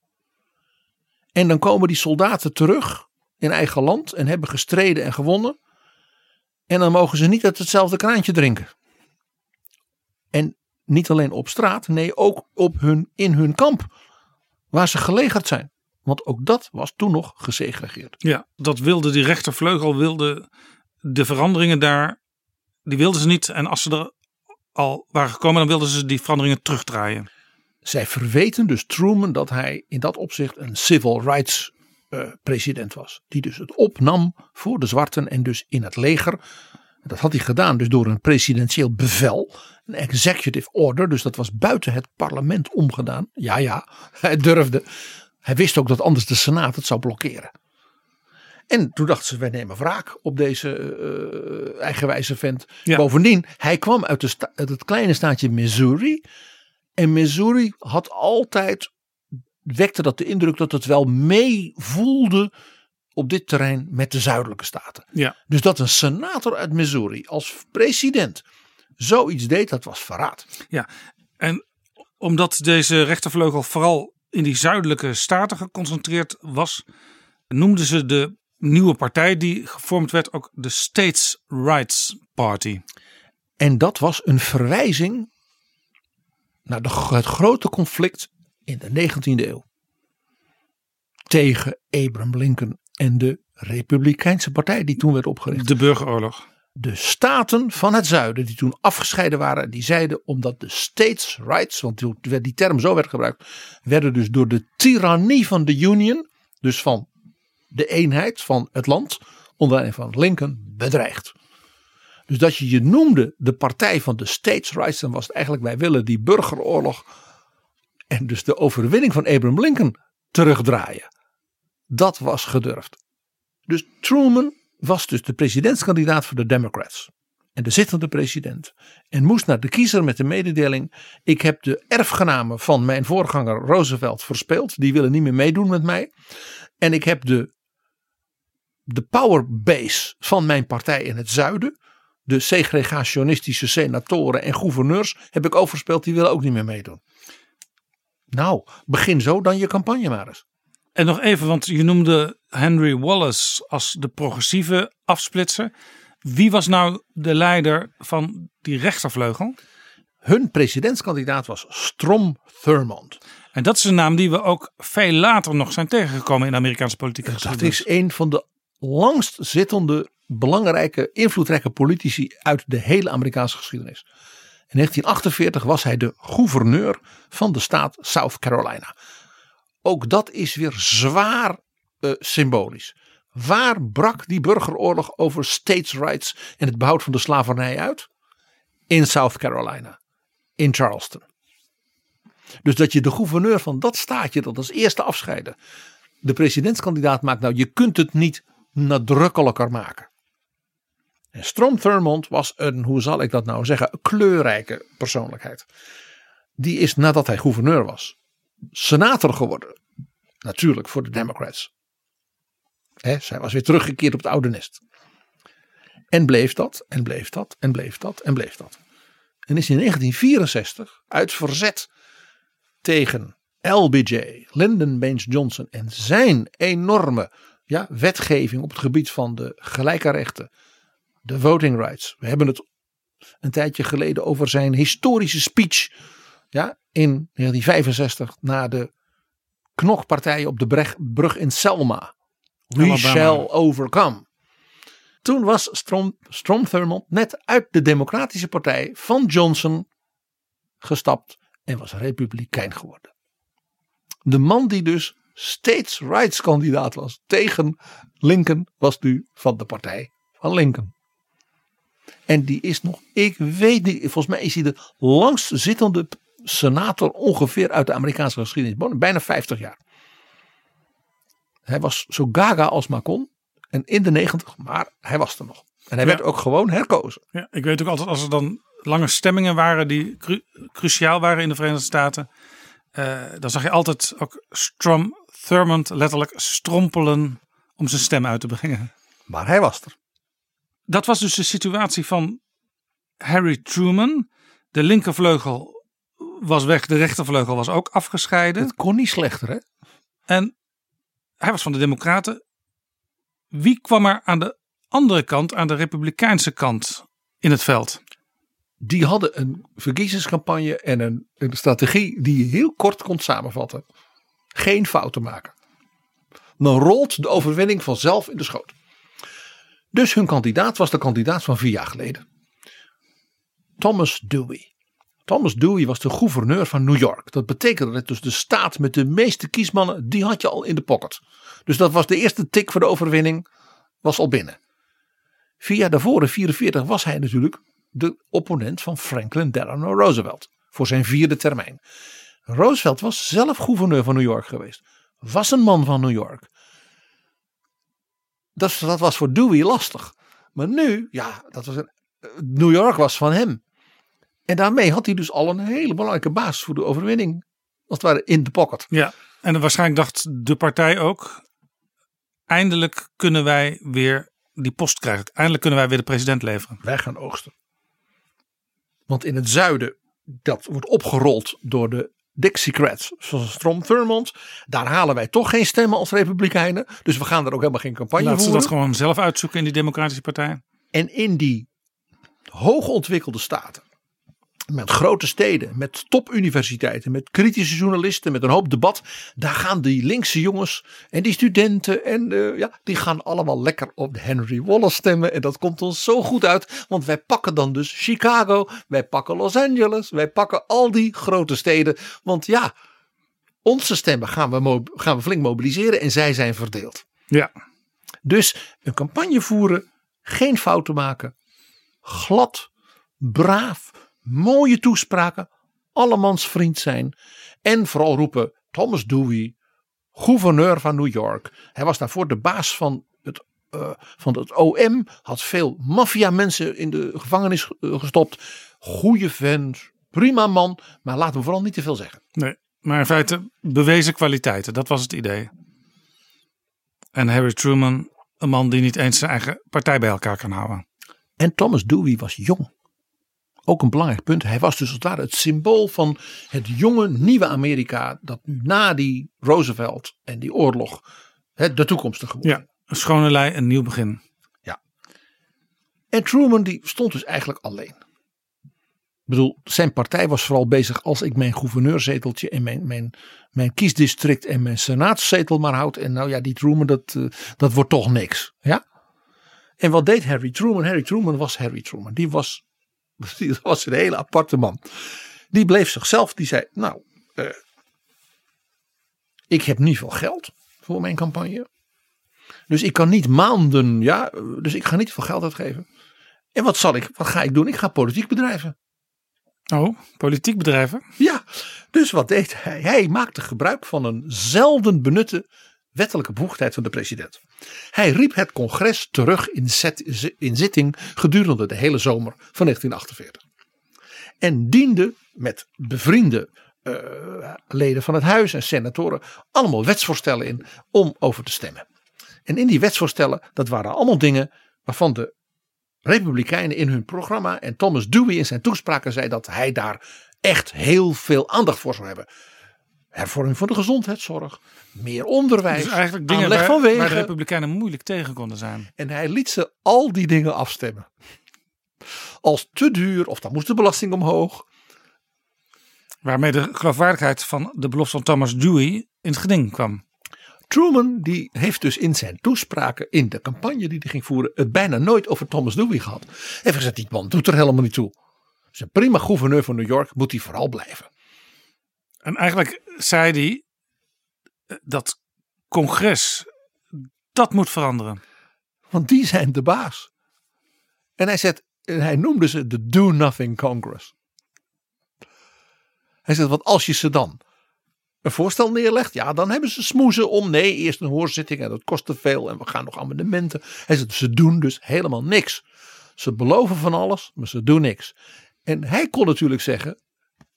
En dan komen die soldaten terug in eigen land en hebben gestreden en gewonnen. En dan mogen ze niet uit hetzelfde kraantje drinken. En niet alleen op straat, nee, ook op hun, in hun kamp, waar ze gelegerd zijn. Want ook dat was toen nog gesegregeerd. Ja, dat wilde die rechtervleugel, wilde de veranderingen daar, die wilden ze niet. En als ze er al waren gekomen, dan wilden ze die veranderingen terugdraaien. Zij verweten dus Truman dat hij in dat opzicht een civil rights uh, president was. Die dus het opnam voor de zwarten en dus in het leger. Dat had hij gedaan dus door een presidentieel bevel. Een executive order. Dus dat was buiten het parlement omgedaan. Ja ja, hij durfde. Hij wist ook dat anders de Senaat het zou blokkeren. En toen dachten ze, wij nemen wraak op deze uh, eigenwijze vent. Ja. Bovendien, hij kwam uit, de sta- uit het kleine staatje Missouri. En Missouri had altijd, wekte dat de indruk dat het wel meevoelde op dit terrein met de zuidelijke staten. Ja. Dus dat een senator uit Missouri als president zoiets deed, dat was verraad. Ja, en omdat deze rechtervleugel vooral in die zuidelijke staten geconcentreerd was, noemden ze de nieuwe partij die gevormd werd ook de States Rights Party. En dat was een verwijzing naar de, het grote conflict in de 19e eeuw. Tegen Abraham Lincoln en de Republikeinse partij die toen werd opgericht. De burgeroorlog. De staten van het zuiden die toen afgescheiden waren, die zeiden omdat de states rights, want die, die term zo werd gebruikt, werden dus door de tirannie van de Union, dus van de eenheid van het land, onder leiding van Lincoln, bedreigd. Dus dat je je noemde de partij van de states rights, dan was het eigenlijk wij willen die burgeroorlog en dus de overwinning van Abraham Lincoln terugdraaien. Dat was gedurfd. Dus Truman was dus de presidentskandidaat voor de Democrats. En de zittende president. En moest naar de kiezer met de mededeling: Ik heb de erfgenamen van mijn voorganger Roosevelt verspeeld. Die willen niet meer meedoen met mij. En ik heb de, de powerbase van mijn partij in het zuiden. De segregationistische senatoren en gouverneurs heb ik overspeeld. Die willen ook niet meer meedoen. Nou, begin zo dan je campagne maar eens. En nog even, want je noemde Henry Wallace als de progressieve afsplitser. Wie was nou de leider van die rechtervleugel? Hun presidentskandidaat was Strom Thurmond. En dat is een naam die we ook veel later nog zijn tegengekomen in de Amerikaanse politieke Dat geschiedenis. is een van de langst zittende, belangrijke, invloedrijke politici uit de hele Amerikaanse geschiedenis. In 1948 was hij de gouverneur van de staat South Carolina. Ook dat is weer zwaar uh, symbolisch. Waar brak die burgeroorlog over states' rights en het behoud van de slavernij uit? In South Carolina, in Charleston. Dus dat je de gouverneur van dat staatje dat als eerste afscheiden, de presidentskandidaat maakt, nou je kunt het niet nadrukkelijker maken. En Strom Thurmond was een, hoe zal ik dat nou zeggen, kleurrijke persoonlijkheid. Die is nadat hij gouverneur was, senator geworden. Natuurlijk voor de Democrats. He, zij was weer teruggekeerd op het oude nest. En bleef dat, en bleef dat, en bleef dat, en bleef dat. En is in 1964 uit verzet tegen LBJ, Lyndon Baines Johnson en zijn enorme ja, wetgeving op het gebied van de gelijke rechten, de voting rights. We hebben het een tijdje geleden over zijn historische speech ja, in 1965 na de knokpartijen op de brug in Selma. We Alabama. shall overcome. Toen was Strom, Strom Thurmond net uit de Democratische Partij van Johnson gestapt en was republikein geworden. De man die dus states rights kandidaat was tegen Lincoln was nu van de partij van Lincoln. En die is nog, ik weet niet, volgens mij is hij de langst zittende senator ongeveer uit de Amerikaanse geschiedenis. Bijna 50 jaar. Hij was zo gaga als maar kon. En in de 90, maar hij was er nog. En hij werd ook gewoon herkozen. Ja, ik weet ook altijd als er dan lange stemmingen waren die cruciaal waren in de Verenigde Staten. Uh, dan zag je altijd ook Strom Thurmond letterlijk strompelen om zijn stem uit te brengen. Maar hij was er. Dat was dus de situatie van Harry Truman. De linkervleugel was weg, de rechtervleugel was ook afgescheiden. Het kon niet slechter, hè? En hij was van de Democraten. Wie kwam er aan de andere kant, aan de Republikeinse kant in het veld? Die hadden een verkiezingscampagne en een, een strategie die je heel kort kon samenvatten. Geen fouten maken. Dan rolt de overwinning vanzelf in de schoot. Dus hun kandidaat was de kandidaat van vier jaar geleden. Thomas Dewey. Thomas Dewey was de gouverneur van New York. Dat betekende dat dus de staat met de meeste kiesmannen, die had je al in de pocket. Dus dat was de eerste tik voor de overwinning, was al binnen. Vier jaar daarvoor, in 44, was hij natuurlijk de opponent van Franklin Delano Roosevelt. Voor zijn vierde termijn. Roosevelt was zelf gouverneur van New York geweest. Was een man van New York. Dat, dat was voor Dewey lastig. Maar nu, ja, dat was een, New York was van hem. En daarmee had hij dus al een hele belangrijke basis voor de overwinning. Als het ware in de pocket. Ja, en waarschijnlijk dacht de partij ook. Eindelijk kunnen wij weer die post krijgen. Eindelijk kunnen wij weer de president leveren. Wij gaan oogsten. Want in het zuiden, dat wordt opgerold door de Dixiecrats, zoals Strom Thurmond. Daar halen wij toch geen stemmen als republikeinen. Dus we gaan er ook helemaal geen campagne Laten voeren. ze dat gewoon zelf uitzoeken in die democratische partij. En in die hoogontwikkelde staten met grote steden, met topuniversiteiten, met kritische journalisten, met een hoop debat. Daar gaan die linkse jongens en die studenten en uh, ja, die gaan allemaal lekker op Henry Wallace stemmen. En dat komt ons zo goed uit, want wij pakken dan dus Chicago, wij pakken Los Angeles, wij pakken al die grote steden. Want ja, onze stemmen gaan we, gaan we flink mobiliseren en zij zijn verdeeld. Ja. Dus een campagne voeren, geen fouten maken, glad, braaf, mooie toespraken, allemans vriend zijn en vooral roepen Thomas Dewey, gouverneur van New York. Hij was daarvoor de baas van het, uh, van het OM, had veel maffia mensen in de gevangenis eh, gestopt. Goeie vent, prima man, maar laten we vooral niet te veel zeggen. Nee, maar in feite bewezen kwaliteiten, dat was het idee. En Harry Truman, een man die niet eens zijn eigen partij bij elkaar kan houden. En Thomas Dewey was jong ook een belangrijk punt. Hij was dus als het ware het symbool van het jonge nieuwe Amerika. Dat nu na die Roosevelt en die oorlog de toekomstige wordt. Ja, een schone lei, een nieuw begin. Ja. En Truman die stond dus eigenlijk alleen. Ik bedoel, zijn partij was vooral bezig als ik mijn gouverneurzeteltje en mijn, mijn, mijn kiesdistrict en mijn senaatszetel maar houd. En nou ja, die Truman, dat, uh, dat wordt toch niks. Ja? En wat deed Harry Truman? Harry Truman was Harry Truman. Die was Dat was een hele aparte man. Die bleef zichzelf, die zei: Nou, uh, ik heb niet veel geld voor mijn campagne. Dus ik kan niet maanden, ja, dus ik ga niet veel geld uitgeven. En wat zal ik, wat ga ik doen? Ik ga politiek bedrijven. Oh, politiek bedrijven? Ja, dus wat deed hij? Hij maakte gebruik van een zelden benutte wettelijke bevoegdheid van de president. Hij riep het congres terug in, in zitting gedurende de hele zomer van 1948. En diende met bevriende uh, leden van het huis en senatoren allemaal wetsvoorstellen in om over te stemmen. En in die wetsvoorstellen, dat waren allemaal dingen waarvan de Republikeinen in hun programma. En Thomas Dewey in zijn toespraken zei dat hij daar echt heel veel aandacht voor zou hebben. Hervorming van de gezondheidszorg, meer onderwijs, Dus eigenlijk dingen aanleg waar, van wegen. waar de Republikeinen moeilijk tegen konden zijn. En hij liet ze al die dingen afstemmen. Als te duur, of dan moest de belasting omhoog. Waarmee de geloofwaardigheid van de belofte van Thomas Dewey in het geding kwam. Truman die heeft dus in zijn toespraken in de campagne die hij ging voeren het bijna nooit over Thomas Dewey gehad. Hij heeft gezegd die man doet er helemaal niet toe. Een prima gouverneur van New York, moet hij vooral blijven. En eigenlijk zei hij eh, dat congres, dat moet veranderen. Want die zijn de baas. En hij, zegt, en hij noemde ze de Do Nothing Congress. Hij zegt, want als je ze dan een voorstel neerlegt, ja, dan hebben ze smoezen om nee, eerst een hoorzitting en dat kost te veel en we gaan nog amendementen. Hij zegt, ze doen dus helemaal niks. Ze beloven van alles, maar ze doen niks. En hij kon natuurlijk zeggen,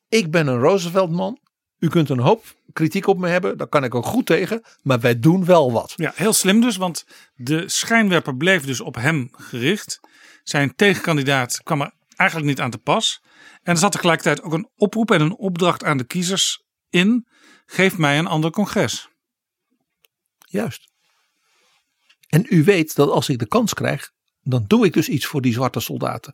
ik ben een Roosevelt-man. U kunt een hoop kritiek op me hebben, daar kan ik ook goed tegen, maar wij doen wel wat. Ja, heel slim dus, want de schijnwerper bleef dus op hem gericht. Zijn tegenkandidaat kwam er eigenlijk niet aan te pas. En er zat tegelijkertijd ook een oproep en een opdracht aan de kiezers in. Geef mij een ander congres. Juist. En u weet dat als ik de kans krijg, dan doe ik dus iets voor die zwarte soldaten.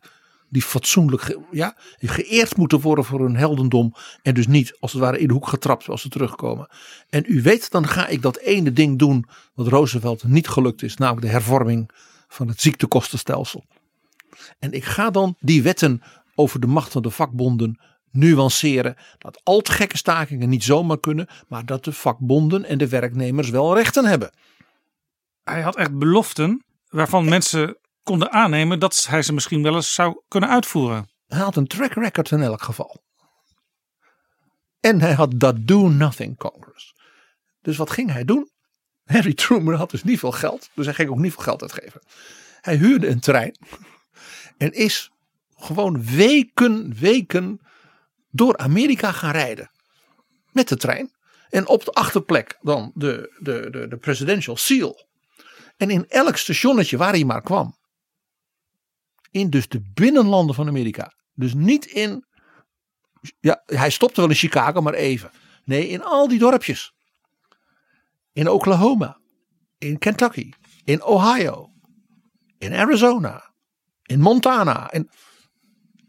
Die fatsoenlijk ge- ja, geëerd moeten worden voor hun heldendom. En dus niet als het ware in de hoek getrapt als ze terugkomen. En u weet, dan ga ik dat ene ding doen wat Roosevelt niet gelukt is. Namelijk de hervorming van het ziektekostenstelsel. En ik ga dan die wetten over de macht van de vakbonden nuanceren. Dat al te gekke stakingen niet zomaar kunnen. Maar dat de vakbonden en de werknemers wel rechten hebben. Hij had echt beloften waarvan mensen konden aannemen dat hij ze misschien wel eens zou kunnen uitvoeren. Hij had een track record in elk geval. En hij had dat Do Nothing Congress. Dus wat ging hij doen? Harry Truman had dus niet veel geld. Dus hij ging ook niet veel geld uitgeven. Hij huurde een trein. En is gewoon weken, weken door Amerika gaan rijden. Met de trein. En op de achterplek dan de, de, de, de Presidential Seal. En in elk stationnetje waar hij maar kwam. In dus de binnenlanden van Amerika. Dus niet in. Ja, hij stopte wel in Chicago, maar even. Nee, in al die dorpjes. In Oklahoma. In Kentucky. In Ohio. In Arizona. In Montana. En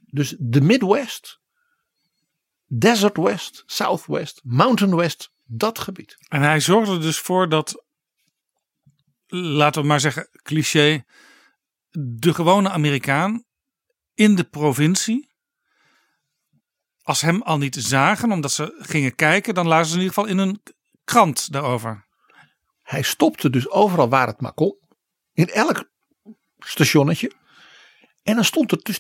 dus de Midwest. Desert West. Southwest. Mountain West. Dat gebied. En hij zorgde dus voor dat, laten we maar zeggen, cliché, de gewone Amerikaan in de provincie, als hem al niet zagen, omdat ze gingen kijken, dan lazen ze in ieder geval in een krant daarover. Hij stopte dus overal waar het maar kon. In elk stationnetje. En dan stond er dus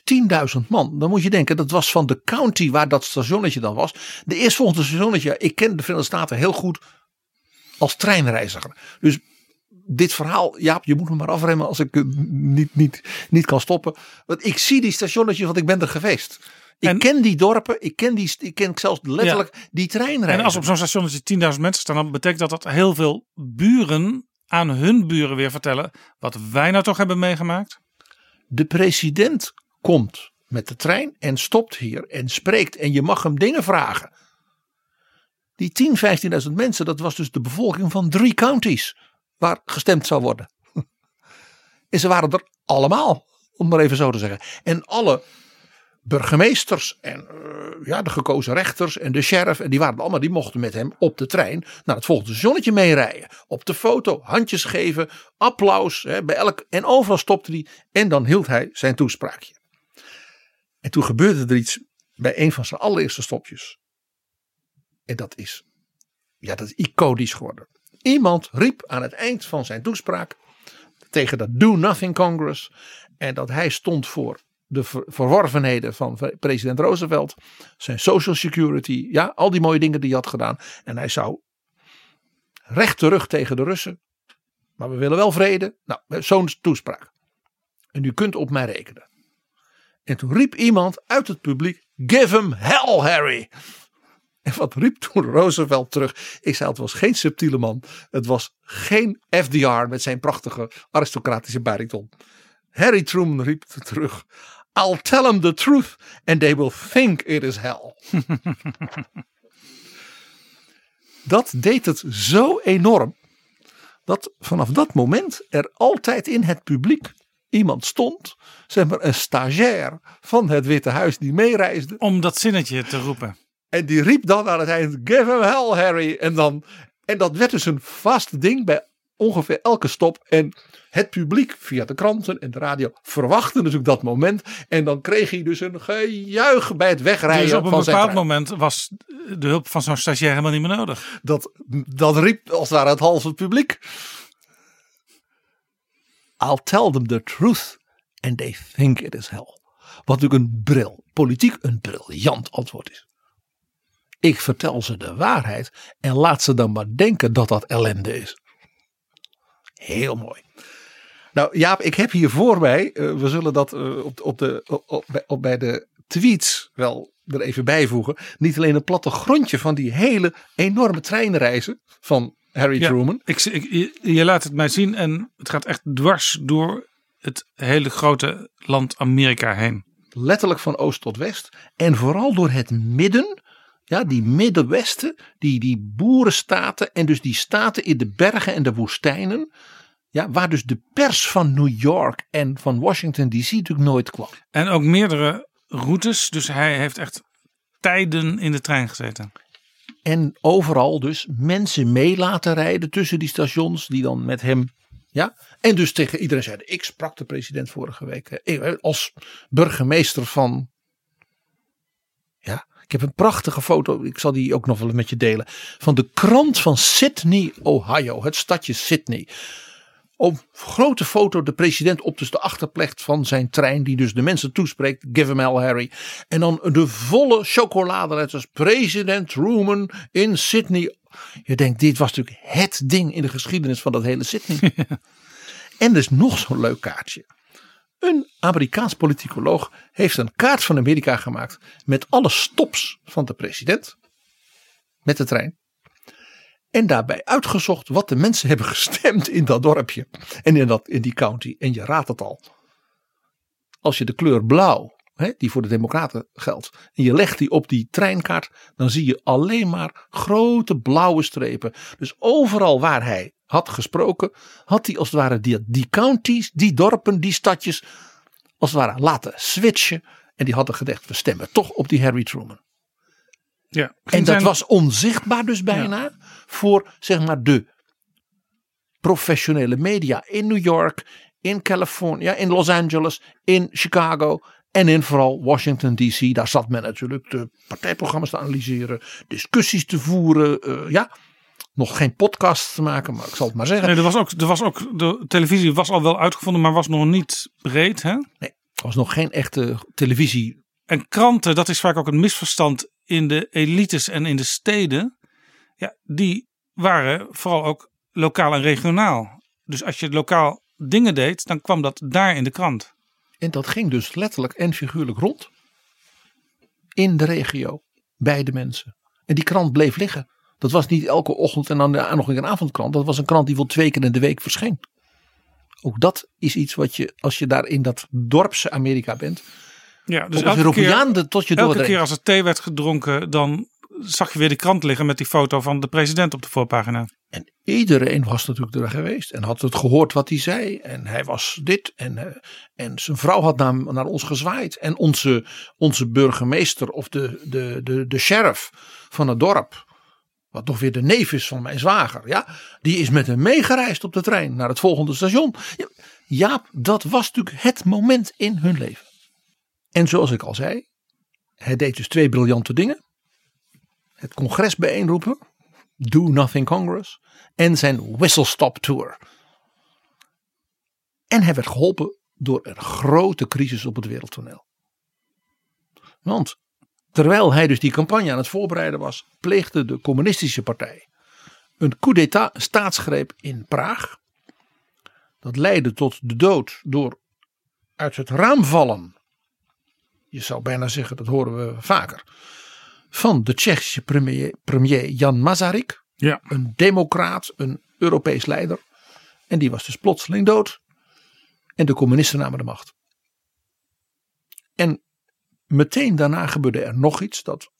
10.000 man. Dan moet je denken, dat was van de county waar dat stationnetje dan was. De eerstvolgende stationnetje, ik ken de Verenigde Staten heel goed als treinreiziger. Dus dit verhaal, Jaap, je moet me maar afremmen als ik het niet, niet, niet kan stoppen. Want ik zie die stationnetjes, want ik ben er geweest. Ik En- ken die dorpen, ik ken, die, ik ken zelfs letterlijk die treinreizen. En als op zo'n stationnetje 10.000 mensen staan, dan betekent dat dat heel veel buren aan hun buren weer vertellen wat wij nou toch hebben meegemaakt. de president komt met de trein en stopt hier en spreekt en je mag hem dingen vragen. Die 10, 15.000 mensen, dat was dus de bevolking van drie counties waar gestemd zou worden. En ze waren er allemaal, om maar even zo te zeggen. En alle burgemeesters en eh, ja, de gekozen rechters en de sheriff, en die waren allemaal, die mochten met hem op de trein naar het volgende zonnetje meerijden. Op de foto, handjes geven, applaus, hè, bij elk, en overal stopte hij en dan hield hij zijn toespraakje. En toen gebeurde er iets bij een van zijn allereerste stopjes. En dat is, ja, dat is iconisch geworden. Iemand riep aan het eind van zijn toespraak tegen dat Do Nothing Congress. En dat hij stond voor de ver- verworvenheden van president Roosevelt. Zijn social security. Ja, al die mooie dingen die hij had gedaan. En hij zou recht terug tegen de Russen. Maar we willen wel vrede. Nou, zo'n toespraak. En u kunt op mij rekenen. En toen riep iemand uit het publiek: Give him hell, Harry. En wat riep toen Roosevelt terug? Ik zei: Het was geen subtiele man. Het was geen FDR met zijn prachtige aristocratische bariton. Harry Truman riep terug. I'll tell them the truth and they will think it is hell. dat deed het zo enorm dat vanaf dat moment er altijd in het publiek iemand stond, zeg maar een stagiair van het Witte Huis die meereisde. Om dat zinnetje te roepen. En die riep dan aan het eind, give him hell Harry. En, dan, en dat werd dus een vast ding bij ongeveer elke stop. En het publiek via de kranten en de radio verwachtte natuurlijk dat moment. En dan kreeg hij dus een gejuich bij het wegrijden. Dus op een van bepaald moment was de hulp van zo'n stagiair helemaal niet meer nodig. Dat, dat riep als het ware het halve publiek. I'll tell them the truth and they think it is hell. Wat natuurlijk een bril, politiek een briljant antwoord is. Ik vertel ze de waarheid en laat ze dan maar denken dat dat ellende is. Heel mooi. Nou Jaap, ik heb hier voor mij, eh, we zullen dat eh, op, op de, op, bij- op, bij de tweets wel er even bijvoegen. Niet alleen een plattegrondje van die hele enorme treinreizen van Harry Ja, Truman. Ik, je laat het mij zien en het gaat echt dwars door het hele grote land Amerika heen. letterlijk van oost tot west. En vooral door het midden, ja, die middenwesten, die, die boerenstaten en dus die staten in de bergen en de woestijnen. Ja, waar dus de pers van New York en van Washington DC natuurlijk nooit kwam. En ook meerdere routes, dus hij heeft echt tijden in de trein gezeten. En overal dus mensen mee laten rijden tussen die stations die dan met hem. Ja, en dus tegen iedereen zeiden: Ik sprak de president vorige week eh, als burgemeester van. Ja, ik heb een prachtige foto, ik zal die ook nog wel met je delen. Van de krant van Sydney, Ohio, het stadje Sydney. Op grote foto de president op dus de achterplecht van zijn trein, die dus de mensen toespreekt. Give him hell, Harry. En dan de volle chocoladeletters. President Truman in Sydney. Je denkt, dit was natuurlijk het ding in de geschiedenis van dat hele Sydney. en er is nog zo'n leuk kaartje. Een Amerikaans politicoloog heeft een kaart van Amerika gemaakt met alle stops van de president. Met de trein. En daarbij uitgezocht wat de mensen hebben gestemd in dat dorpje. En in, dat, in die county. En je raadt het al. Als je de kleur blauw, hè, die voor de democraten geldt. En je legt die op die treinkaart. Dan zie je alleen maar grote blauwe strepen. Dus overal waar hij had gesproken. Had hij als het ware die, die counties, die dorpen, die stadjes. Als het ware laten switchen. En die hadden gedacht we stemmen toch op die Harry Truman. Ja, En dat zijn- was onzichtbaar dus bijna voor zeg maar de professionele media in New York, in California, in Los Angeles, in Chicago en in vooral Washington DC. Daar zat men natuurlijk de partijprogramma's te analyseren, discussies te voeren, eh, ja, nog geen podcast te maken, maar ik zal het maar zeggen. Nee, er was ook, er was ook, de televisie was al wel uitgevonden, maar was nog niet breed. Hè? Nee, er was nog geen echte televisie. En kranten, dat is vaak ook een misverstand in de elites en in de steden. Ja, die waren vooral ook lokaal en regionaal. Dus als je lokaal dingen deed, dan kwam dat daar in de krant. En dat ging dus letterlijk en figuurlijk rond. In de regio, bij de mensen. En die krant bleef liggen. Dat was niet elke ochtend en dan nog een avondkrant. Dat was een krant die wel twee keer in de week verscheen. Ook dat is iets wat je, als je daar in dat dorpse Amerika bent. Ja, dus elke Europeaan keer, tot je elke keer als er thee werd gedronken, dan zag je weer de krant liggen met die foto van de president op de voorpagina. En iedereen was natuurlijk er geweest en had het gehoord wat hij zei. En hij was dit en, eh, en zijn vrouw had naar, naar ons gezwaaid. En onze, onze burgemeester of de, de, de, de sheriff van het dorp, wat toch weer de neef is van mijn zwager, ja, die is met hem meegereisd op de trein naar het volgende station. Ja, Jaap, dat was natuurlijk het moment in hun leven. En zoals ik al zei, hij deed dus twee briljante dingen. Het congres bijeenroepen, Do Nothing Congress en zijn Whistle Stop Tour. En hij werd geholpen door een grote crisis op het wereldtoneel. Want terwijl hij dus die campagne aan het voorbereiden was, pleegde de communistische partij een coup d'état, staatsgreep in Praag. Dat leidde tot de dood door uit het raam vallen. Je zou bijna zeggen, dat horen we vaker. Van de Tsjechische premier, premier Jan Masaryk. Ja. Een democraat, een Europees leider. En die was dus plotseling dood. En de communisten namen de macht. En meteen daarna gebeurde er nog iets dat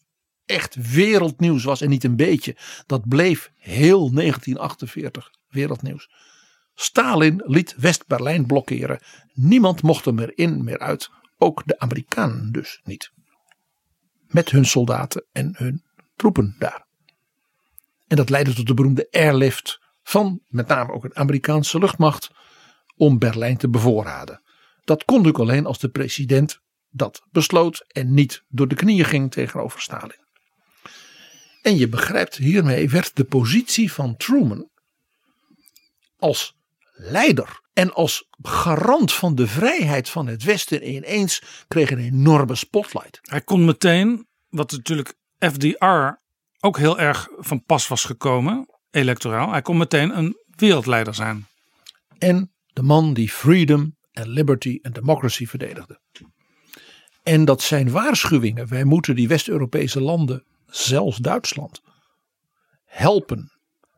echt wereldnieuws was en niet een beetje. Dat bleef heel 1948 wereldnieuws. Stalin liet West-Berlijn blokkeren. Niemand mocht er meer in, meer uit. Ook de Amerikanen dus niet. Met hun soldaten en hun troepen daar. En dat leidde tot de beroemde airlift van met name ook een Amerikaanse luchtmacht om Berlijn te bevoorraden. Dat kon natuurlijk alleen als de president dat besloot en niet door de knieën ging tegenover Stalin. En je begrijpt, hiermee werd de positie van Truman als leider en als garant van de vrijheid van het Westen ineens kreeg een enorme spotlight. Hij kon meteen, wat natuurlijk FDR ook heel erg van pas was gekomen, electoraal, hij kon meteen een wereldleider zijn. En de man die freedom en liberty en democracy verdedigde. En dat zijn waarschuwingen. Wij moeten die West-Europese landen, zelfs Duitsland, helpen.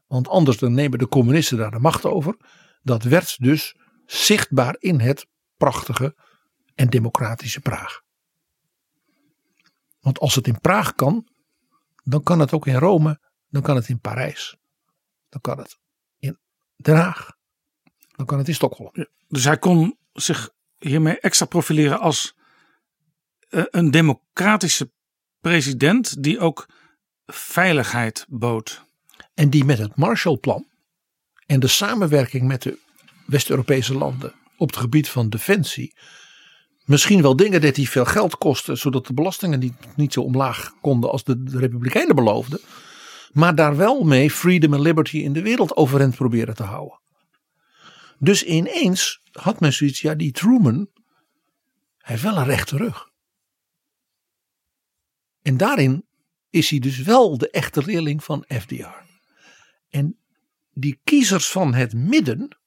Want anders dan nemen de communisten daar de macht over. Dat werd dus zichtbaar in het prachtige en democratische Praag. Want als het in Praag kan, dan kan het ook in Rome, dan kan het in Parijs, dan kan het in Den Haag, dan kan het in Stockholm. dus hij kon zich hiermee extra profileren als een democratische president die ook veiligheid bood. En die met het Marshallplan en de samenwerking met de West-Europese landen op het gebied van defensie misschien wel dingen deed die veel geld kosten, zodat de belastingen niet, zo omlaag konden als de, de Republikeinen beloofden. Maar daar wel mee freedom en liberty in de wereld overeind proberen te houden. Dus ineens had men zoiets, ja, die Truman, hij heeft wel een rechte rug. En daarin is hij dus wel de echte leerling van FDR. En die kiezers van het midden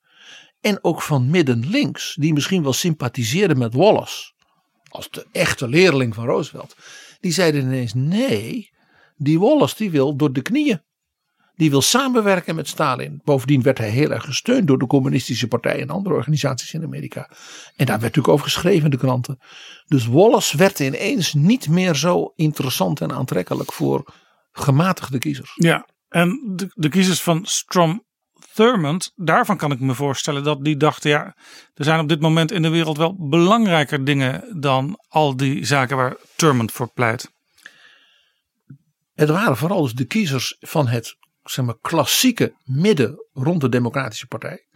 en ook van midden links, die misschien wel sympathiseerden met Wallace, als de echte leerling van Roosevelt, die zeiden ineens nee, die Wallace die wil door de knieën. Die wil samenwerken met Stalin. Bovendien werd hij heel erg gesteund door de communistische partij en andere organisaties in Amerika. En daar werd natuurlijk over geschreven in de kranten. Dus Wallace werd ineens niet meer zo interessant en aantrekkelijk voor gematigde kiezers. Ja, en de, de kiezers van Strom Thurmond, daarvan kan ik me voorstellen dat die dachten, ja, er zijn op dit moment in de wereld wel belangrijker dingen dan al die zaken waar Thurmond voor pleit. Het waren vooral dus de kiezers van het zeg maar, klassieke midden rond de Democratische Partij.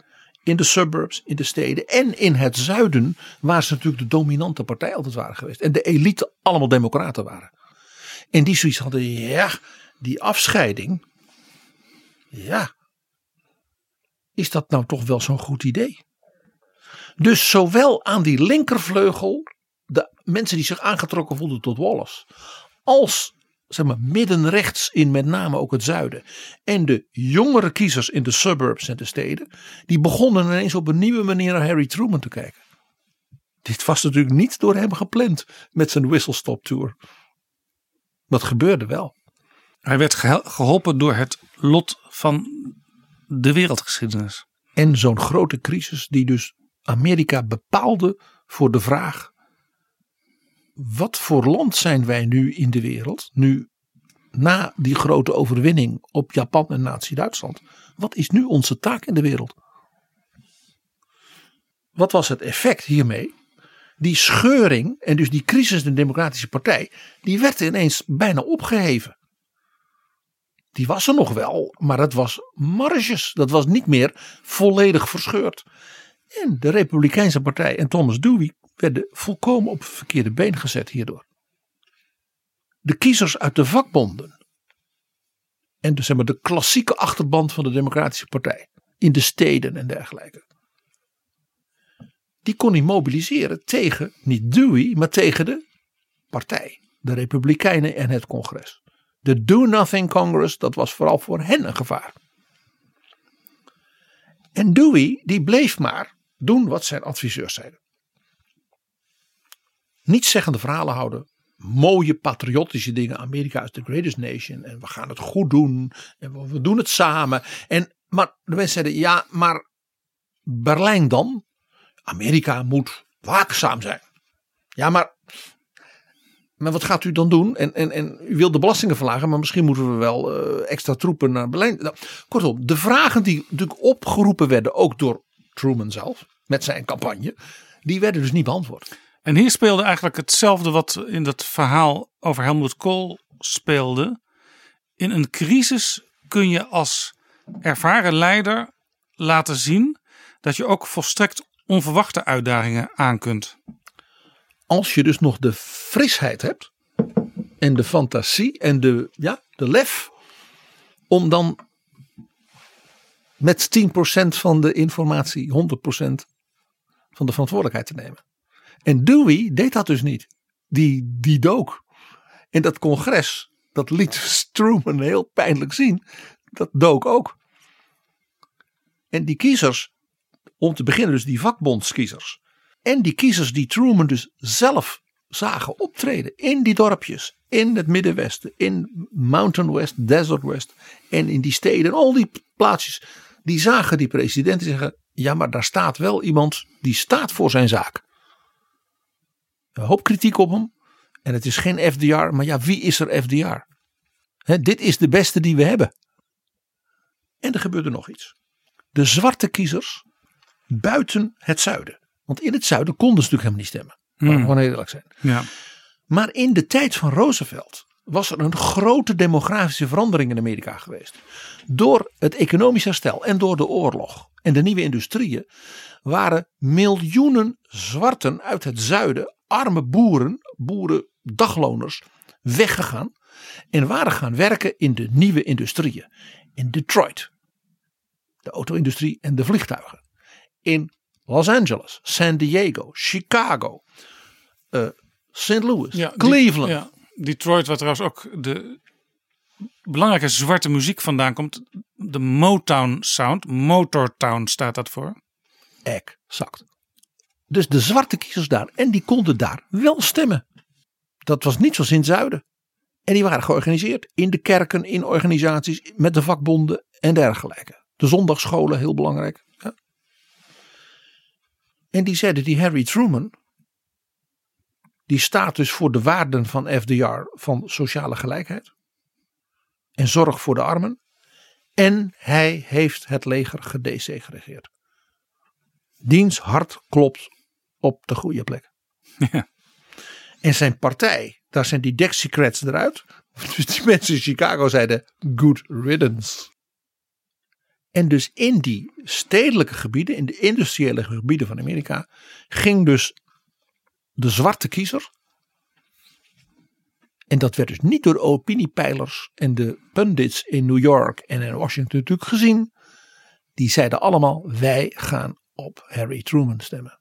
In de suburbs, in de steden en in het zuiden, waar ze natuurlijk de dominante partij altijd waren geweest. En de elite allemaal democraten waren. En die zoiets hadden, ja, die afscheiding. Ja, is dat nou toch wel zo'n goed idee? Dus zowel aan die linkervleugel, de mensen die zich aangetrokken voelden tot Wallace, als zeg maar, middenrechts in met name ook het zuiden. En de jongere kiezers in de suburbs en de steden. Die begonnen ineens op een nieuwe manier naar Harry Truman te kijken. Dit was natuurlijk niet door hem gepland met zijn whistle stop tour. Dat gebeurde wel. Hij werd geholpen door het lot van de wereldgeschiedenis. En zo'n grote crisis die dus Amerika bepaalde voor de vraag wat voor land zijn wij nu in de wereld? Nu na die grote overwinning op Japan en Nazi-Duitsland. Wat is nu onze taak in de wereld? Wat was het effect hiermee? Die scheuring en dus die crisis in de Democratische Partij, die werd ineens bijna opgeheven. Die was er nog wel, maar dat was marges. Dat was niet meer volledig verscheurd. En de Republikeinse Partij en Thomas Dewey werden volkomen op het verkeerde been gezet hierdoor. De kiezers uit de vakbonden en de, zeg maar, de klassieke achterband van de Democratische Partij in de steden en dergelijke. Die kon hij mobiliseren tegen niet Dewey, maar tegen de partij, de Republikeinen en het congres. De Do Nothing Congress, dat was vooral voor hen een gevaar. En Dewey, die bleef maar doen wat zijn adviseurs zeiden zeggende verhalen houden. Mooie patriotische dingen. Amerika is the greatest nation. En we gaan het goed doen. En we doen het samen. En, maar de mensen zeiden ja, maar Berlijn dan? Amerika moet waakzaam zijn. Ja, maar, maar wat gaat u dan doen? En, en, en u wilt de belastingen verlagen, maar misschien moeten we wel uh, extra troepen naar Berlijn. Nou, kortom, de vragen die natuurlijk opgeroepen werden, ook door Truman zelf, met zijn campagne, die werden dus niet beantwoord. En hier speelde eigenlijk hetzelfde wat in dat verhaal over Helmut Kohl speelde. In een crisis kun je als ervaren leider laten zien dat je ook volstrekt onverwachte uitdagingen aan kunt. Als je dus nog de frisheid hebt en de fantasie en de, ja, de lef om dan met 10% van de informatie 100% van de verantwoordelijkheid te nemen. En Dewey deed dat dus niet. Die, die dook. En dat congres, dat liet Truman heel pijnlijk zien. Dat dook ook. En die kiezers, om te beginnen dus die vakbondskiezers. En die kiezers die Truman dus zelf zagen optreden in die dorpjes, in het Middenwesten, in Mountain West, Desert West en in die steden, al die plaatsjes. Die zagen die president die zeggen, ja maar daar staat wel iemand die staat voor zijn zaak. Een hoop kritiek op hem. En het is geen FDR, maar ja, wie is er FDR? dit is de beste die we hebben. En er gebeurde nog iets. De zwarte kiezers buiten het zuiden. Want in het zuiden konden ze natuurlijk helemaal niet stemmen. Hmm. Gewoon eerlijk zijn. Ja. Maar in de tijd van Roosevelt was er een grote demografische verandering in Amerika geweest. Door het economisch herstel en door de oorlog en de nieuwe industrieën waren miljoenen zwarten uit het zuiden arme boeren, boeren, dagloners, weggegaan. En waren gaan werken in de nieuwe industrieën. In Detroit, de auto-industrie en de vliegtuigen. In Los Angeles, San Diego, Chicago, uh, St. Louis, Cleveland. ja. Detroit, waar trouwens ook de belangrijke zwarte muziek vandaan komt. De Motown Sound. Motortown staat dat voor. Exact. Dus de zwarte kiezers daar. En die konden daar wel stemmen. Dat was niet zoals in het zuiden. En die waren georganiseerd in de kerken, in organisaties, met de vakbonden en dergelijke. De zondagsscholen, heel belangrijk. En die zeiden die Harry Truman, die staat dus voor de waarden van FDR van sociale gelijkheid en zorg voor de armen. En hij heeft het leger gedesegregeerd. Diens hart klopt op de goede plek. Ja. En zijn partij, daar zijn die Dixiecrats eruit. Dus die mensen in Chicago zeiden good riddance. En dus in die stedelijke gebieden, in de industriële gebieden van Amerika, ging dus de zwarte kiezer. En dat werd dus niet door de opiniepeilers en de pundits in New York en in Washington natuurlijk gezien. Die zeiden allemaal: wij gaan op Harry Truman stemmen.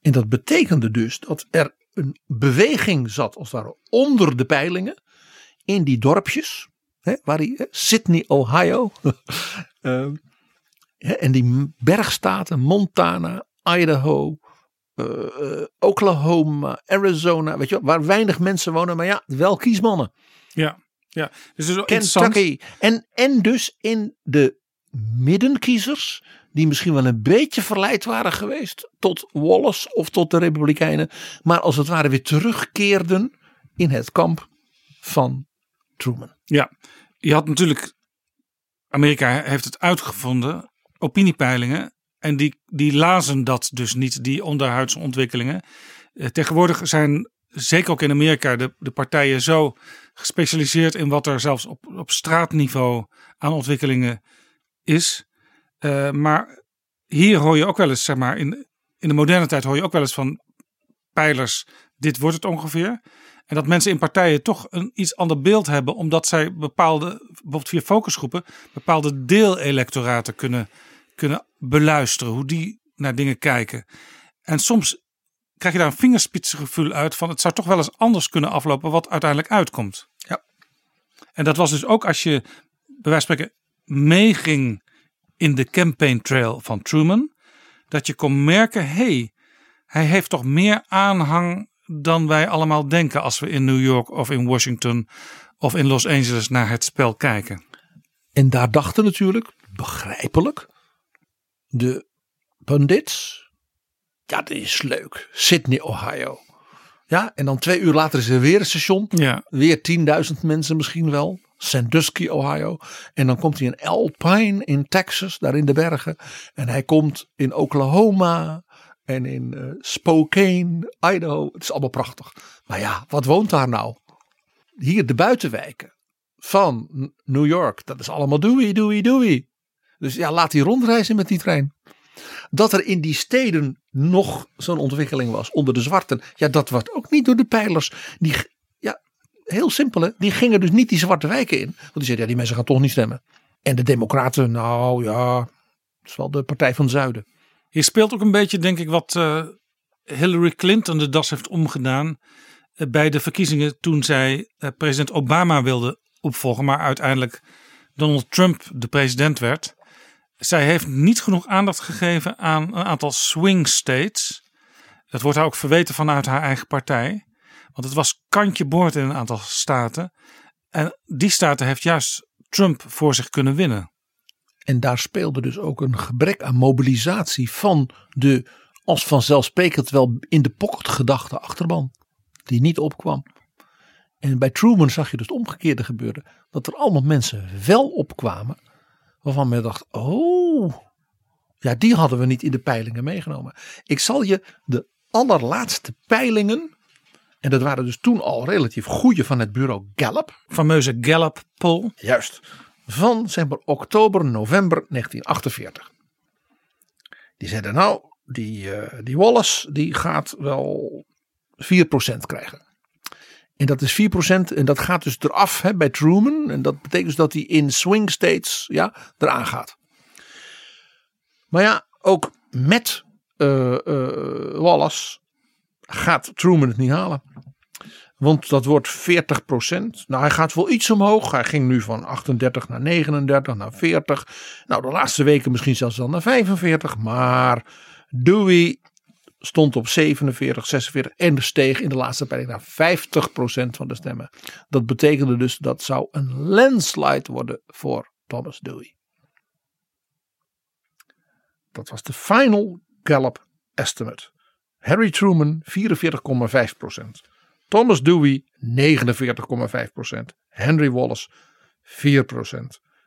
En dat betekende dus dat er een beweging zat, als het ware, onder de peilingen. In die dorpjes. Hè, waar die, Sydney, Ohio. uh, en die bergstaten, Montana, Idaho, uh, Oklahoma, Arizona. Weet je wel, waar weinig mensen wonen, maar ja, wel kiesmannen. Ja, ja. Dus is Kentucky. En, en dus in de middenkiezers die misschien wel een beetje verleid waren geweest tot Wallace of tot de Republikeinen, maar als het ware weer terugkeerden in het kamp van Truman. Ja, je had natuurlijk, Amerika heeft het uitgevonden, opiniepeilingen, en die, die lazen dat dus niet, die onderhuidse ontwikkelingen. Eh, tegenwoordig zijn, zeker ook in Amerika, de, de partijen zo gespecialiseerd in wat er zelfs op, op straatniveau aan ontwikkelingen is uh, maar hier hoor je ook wel eens, zeg maar, in, in de moderne tijd hoor je ook wel eens van pijlers, dit wordt het ongeveer. En dat mensen in partijen toch een iets ander beeld hebben, omdat zij bepaalde, bijvoorbeeld via focusgroepen, bepaalde deelelectoraten kunnen, kunnen beluisteren, hoe die naar dingen kijken. En soms krijg je daar een vingerspitsengevoel uit van het zou toch wel eens anders kunnen aflopen wat uiteindelijk uitkomt. Ja. En dat was dus ook als je bij wijze van spreken meeging in de campaign trail van Truman. Dat je kon merken, hey, hij heeft toch meer aanhang dan wij allemaal denken als we in New York of in Washington of in Los Angeles naar het spel kijken. En daar dachten natuurlijk, begrijpelijk, de pundits Ja, dat is leuk. Sydney, Ohio. Ja, en dan twee uur later is er weer een station. Ja. Weer 10.000 mensen misschien wel. Sandusky, Ohio. En dan komt hij in Alpine in Texas, daar in de bergen. En hij komt in Oklahoma en in eh, Spokane, Idaho. Het is allemaal prachtig. Maar ja, wat woont daar nou? Hier de buitenwijken van New York. Dat is allemaal doei, doei, doei. Dus ja, laat hij rondreizen met die trein. Dat er in die steden nog zo'n ontwikkeling was onder de zwarten. Ja, dat wordt ook niet door de pijlers. Die, heel simpel hè. Die gingen dus niet die zwarte wijken in. Want die zeiden, ja, die mensen gaan toch niet stemmen. En de democraten, nou ja, het is wel de partij van het zuiden. Hier speelt ook een beetje, denk ik, wat eh, Hillary Clinton de das heeft omgedaan. eh, bij de verkiezingen toen zij eh, president Obama wilde opvolgen. Maar uiteindelijk Donald Trump de president werd. Zij heeft niet genoeg aandacht gegeven aan een aantal swing states. Dat wordt haar ook verweten vanuit haar eigen partij. Want het was kantje boord in een aantal staten. En die staten heeft juist Trump voor zich kunnen winnen. En daar speelde dus ook een gebrek aan mobilisatie van de als vanzelfsprekend wel in de pocket gedachte achterban. Die niet opkwam. En bij Truman zag je dus het omgekeerde gebeuren. Dat er allemaal mensen wel opkwamen. Waarvan men dacht, oh. Ja, die hadden we niet in de peilingen meegenomen. Ik zal je de allerlaatste peilingen. En dat waren dus toen al relatief goede van het bureau Gallup. Fameuze Gallup poll. Juist. Van zeg maar oktober, november 1948. Die zeiden nou, die, eh, die Wallace die gaat wel 4% krijgen. En dat is 4% en dat gaat dus eraf hè, bij Truman. En dat betekent dus dat hij in swing states ja, eraan gaat. Maar ja, ook met eh, Wallace gaat Truman het niet halen. Want dat wordt 40% Nou, hij gaat wel iets omhoog. Hij ging nu van 38 naar 39, naar 40. Nou, de laatste weken misschien zelfs wel naar 45. Maar Dewey stond op 47, 46 en steeg in de laatste peiling naar 50% van de stemmen. Dat betekende dus dat zou een landslide worden voor Thomas Dewey. Dat was de final Gallup estimate. Harry Truman 44,5% Thomas Dewey 49,5%. Henry Wallace 4%.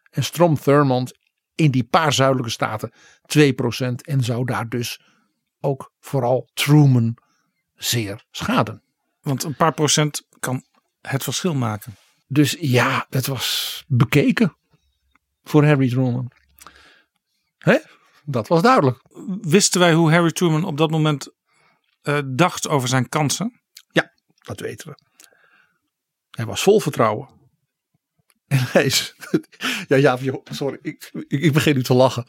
En Strom Thurmond in die paar zuidelijke staten 2%. En zou daar dus ook vooral Truman zeer schaden. Want een paar procent kan het verschil maken. Dus ja, het was bekeken voor Harry Truman. Hè? Dat was duidelijk. Wisten wij hoe Harry Truman op dat moment eh, dacht over zijn kansen? Dat weten we. Hij was vol vertrouwen. En hij is. Ja, ja, sorry. Ik, ik, begin nu te lachen.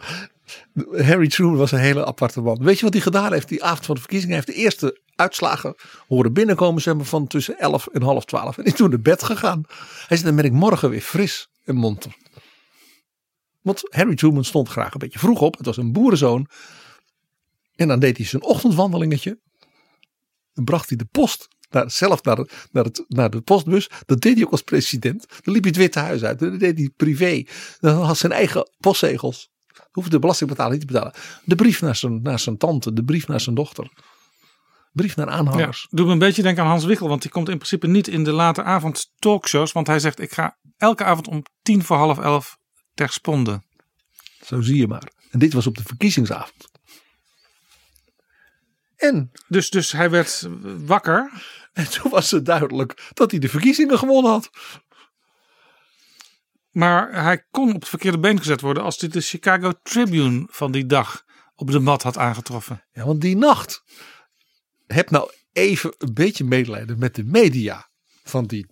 Harry Truman was een hele aparte man. Weet je wat hij gedaan heeft die avond van de verkiezingen? Heeft de eerste uitslagen horen binnenkomen zeg maar, van tussen 11 en half 12. En is toen naar bed gegaan. Hij zei: Dan ben ik morgen weer fris en monter. Want Harry Truman stond graag een beetje vroeg op. Het was een boerenzoon. En dan deed hij zijn ochtendwandelingetje. Dan bracht hij de post naar, zelf naar, naar, het, naar de postbus. Dat deed hij ook als president. Dan liep hij het Witte Huis uit. Dat deed hij privé. Dan had zijn eigen postzegels. Hoefde de belastingbetaler niet te betalen. De brief naar zijn, naar zijn tante. De brief naar zijn dochter. Brief naar Ja, aanhangers. doe me een beetje denken aan Hans Wigel. Want die komt in principe niet in de late avond talkshows. Want hij zegt ik ga elke avond om tien voor half elf ter sponde. Zo zie je maar. En dit was op de verkiezingsavond. En, Dus, dus hij werd wakker. en toen was het duidelijk dat hij de verkiezingen gewonnen had. Maar hij kon op het verkeerde been gezet worden. Als hij de Chicago Tribune van die dag op de mat had aangetroffen. Ja, want die nacht. Heb nou even een beetje medelijden met de media van die,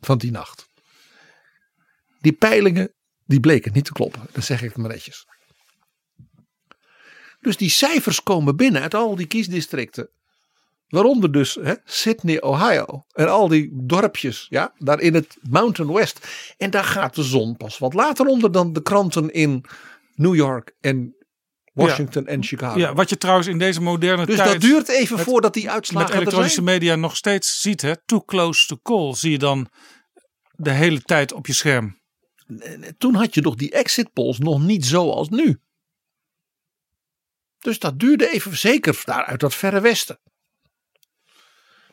van die nacht. Die peilingen, die bleken niet te kloppen. Dat zeg ik maar netjes. Dus die cijfers komen binnen uit al die kiesdistricten. Waaronder dus hè, Sydney, Ohio. En al die dorpjes, ja, daar in het Mountain West. En daar gaat de zon pas wat later onder dan de kranten in New York en Washington en Chicago. Ja, wat je trouwens in deze moderne Dus tijd... dat duurt even met- voordat die met uitslagen er elektronische media nog steeds ziet. Hè, too close to call zie je dan de hele tijd op je scherm. Toen had je nog die exit polls nog niet zo als nu. Dus dat duurde even zeker daar uit dat verre westen.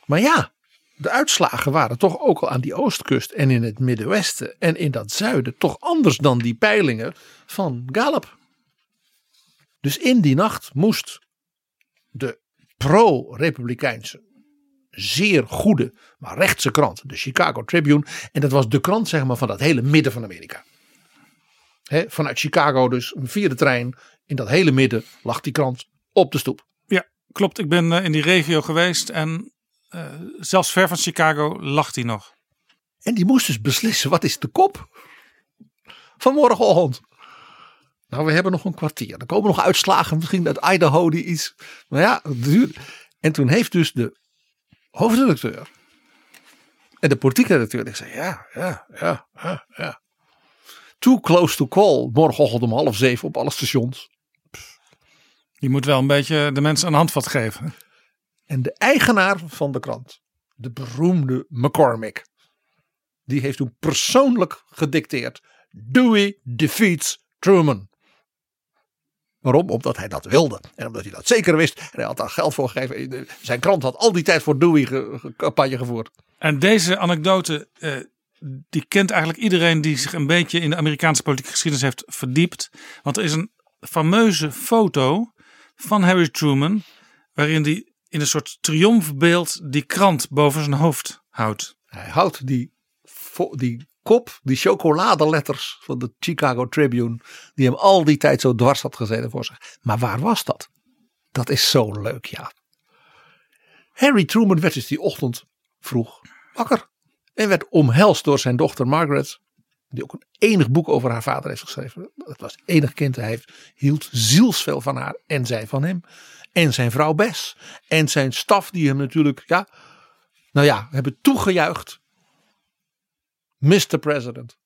Maar ja, de uitslagen waren toch ook al aan die oostkust en in het Middenwesten en in dat zuiden toch anders dan die peilingen van Gallup. Dus in die nacht moest de pro-republikeinse, zeer goede, maar rechtse krant, de Chicago Tribune, en dat was de krant zeg maar van dat hele midden van Amerika. Vanuit Chicago dus via de trein in dat hele midden lag die krant op de stoep. Ja, klopt. Ik ben eh, in die regio geweest en uh, zelfs ver van Chicago lag hij nog. En die moest dus beslissen, wat is de kop van morgenochtend? Nou, we hebben nog een kwartier. Er komen nog uitslagen, misschien uit Idaho die iets. Maar ja, het duurt. En toen heeft dus de hoofdredacteur en de politieke redacteur die zei: ja, ja, ja, ja, ja. Too close to call. Morgenochtend om half zeven op alle stations. Je moet wel een beetje de mensen een handvat geven. En de eigenaar van de krant, de beroemde McCormick, die heeft toen persoonlijk gedicteerd: Dewey defeats Truman. Waarom? Omdat hij dat wilde. En omdat hij dat zeker wist. En hij had daar geld voor gegeven. Zijn krant had al die tijd voor Dewey ge campagne gevoerd. En deze anekdote, uh, die kent eigenlijk iedereen die zich een beetje in de Amerikaanse politieke geschiedenis heeft verdiept. Want er is een fameuze foto van Harry Truman. Waarin hij in een soort triomfbeeld die krant boven zijn hoofd houdt. Hij houdt die, die kop, die chocoladeletters van de Chicago Tribune, die hem al die tijd zo dwars had gezeten voor zich. Maar waar was dat? Dat is zo leuk, ja. Harry Truman werd dus die ochtend vroeg wakker en werd omhelst door zijn dochter Margaret, die ook een enig boek over haar vader heeft geschreven. Het was enig kind, hij heeft, hield zielsveel van haar en zij van hem. En zijn vrouw Bess. En zijn staf die hem natuurlijk, ja, nou ja, hebben toegejuicht. Mr. President.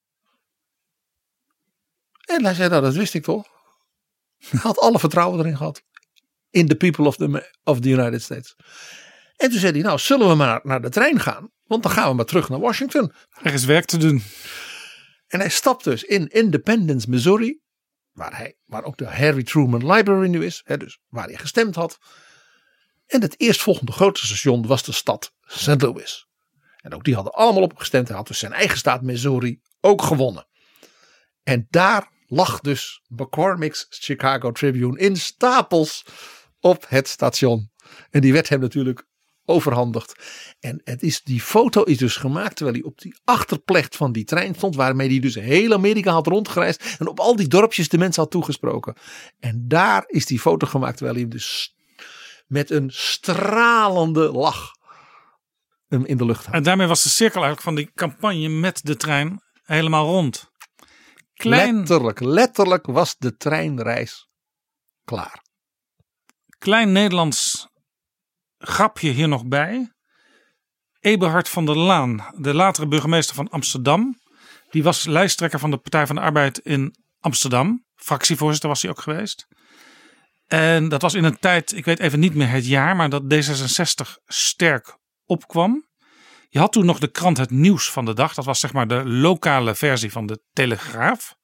En hij zei, nou dat wist ik toch. Hij had alle vertrouwen erin gehad. In the people of the, of the United States. En toen zei hij, nou zullen we maar naar de trein gaan. Want dan gaan we maar terug naar Washington. Er is werk te doen. En hij stapt dus in Independence, Missouri waar, hij, waar ook de Harry Truman Library nu is, hè, dus waar hij gestemd had. En het eerstvolgende grote station was de stad St. Louis. En ook die hadden allemaal op gestemd. Hij had dus zijn eigen staat Missouri ook gewonnen. En daar lag dus McCormick's Chicago Tribune in stapels op het station. En die werd hem natuurlijk overhandigd. En het is, die foto is dus gemaakt terwijl hij op die achterplecht van die trein stond. Waarmee hij dus heel Amerika had rondgereisd. En op al die dorpjes de mensen had toegesproken. En daar is die foto gemaakt terwijl hij dus met een stralende lach hem in de lucht had. En daarmee was de cirkel eigenlijk van die campagne met de trein helemaal rond. Klein, letterlijk, letterlijk was de treinreis klaar. Klein Nederlands grapje hier nog bij. Eberhard van der Laan, de latere burgemeester van Amsterdam. Die was lijsttrekker van de Partij van de Arbeid in Amsterdam. Fractievoorzitter was hij ook geweest. En dat was in een tijd, ik weet even niet meer het jaar, maar dat D66 sterk opkwam. Je had toen nog de krant Het Nieuws van de Dag. Dat was zeg maar de lokale versie van de Telegraaf.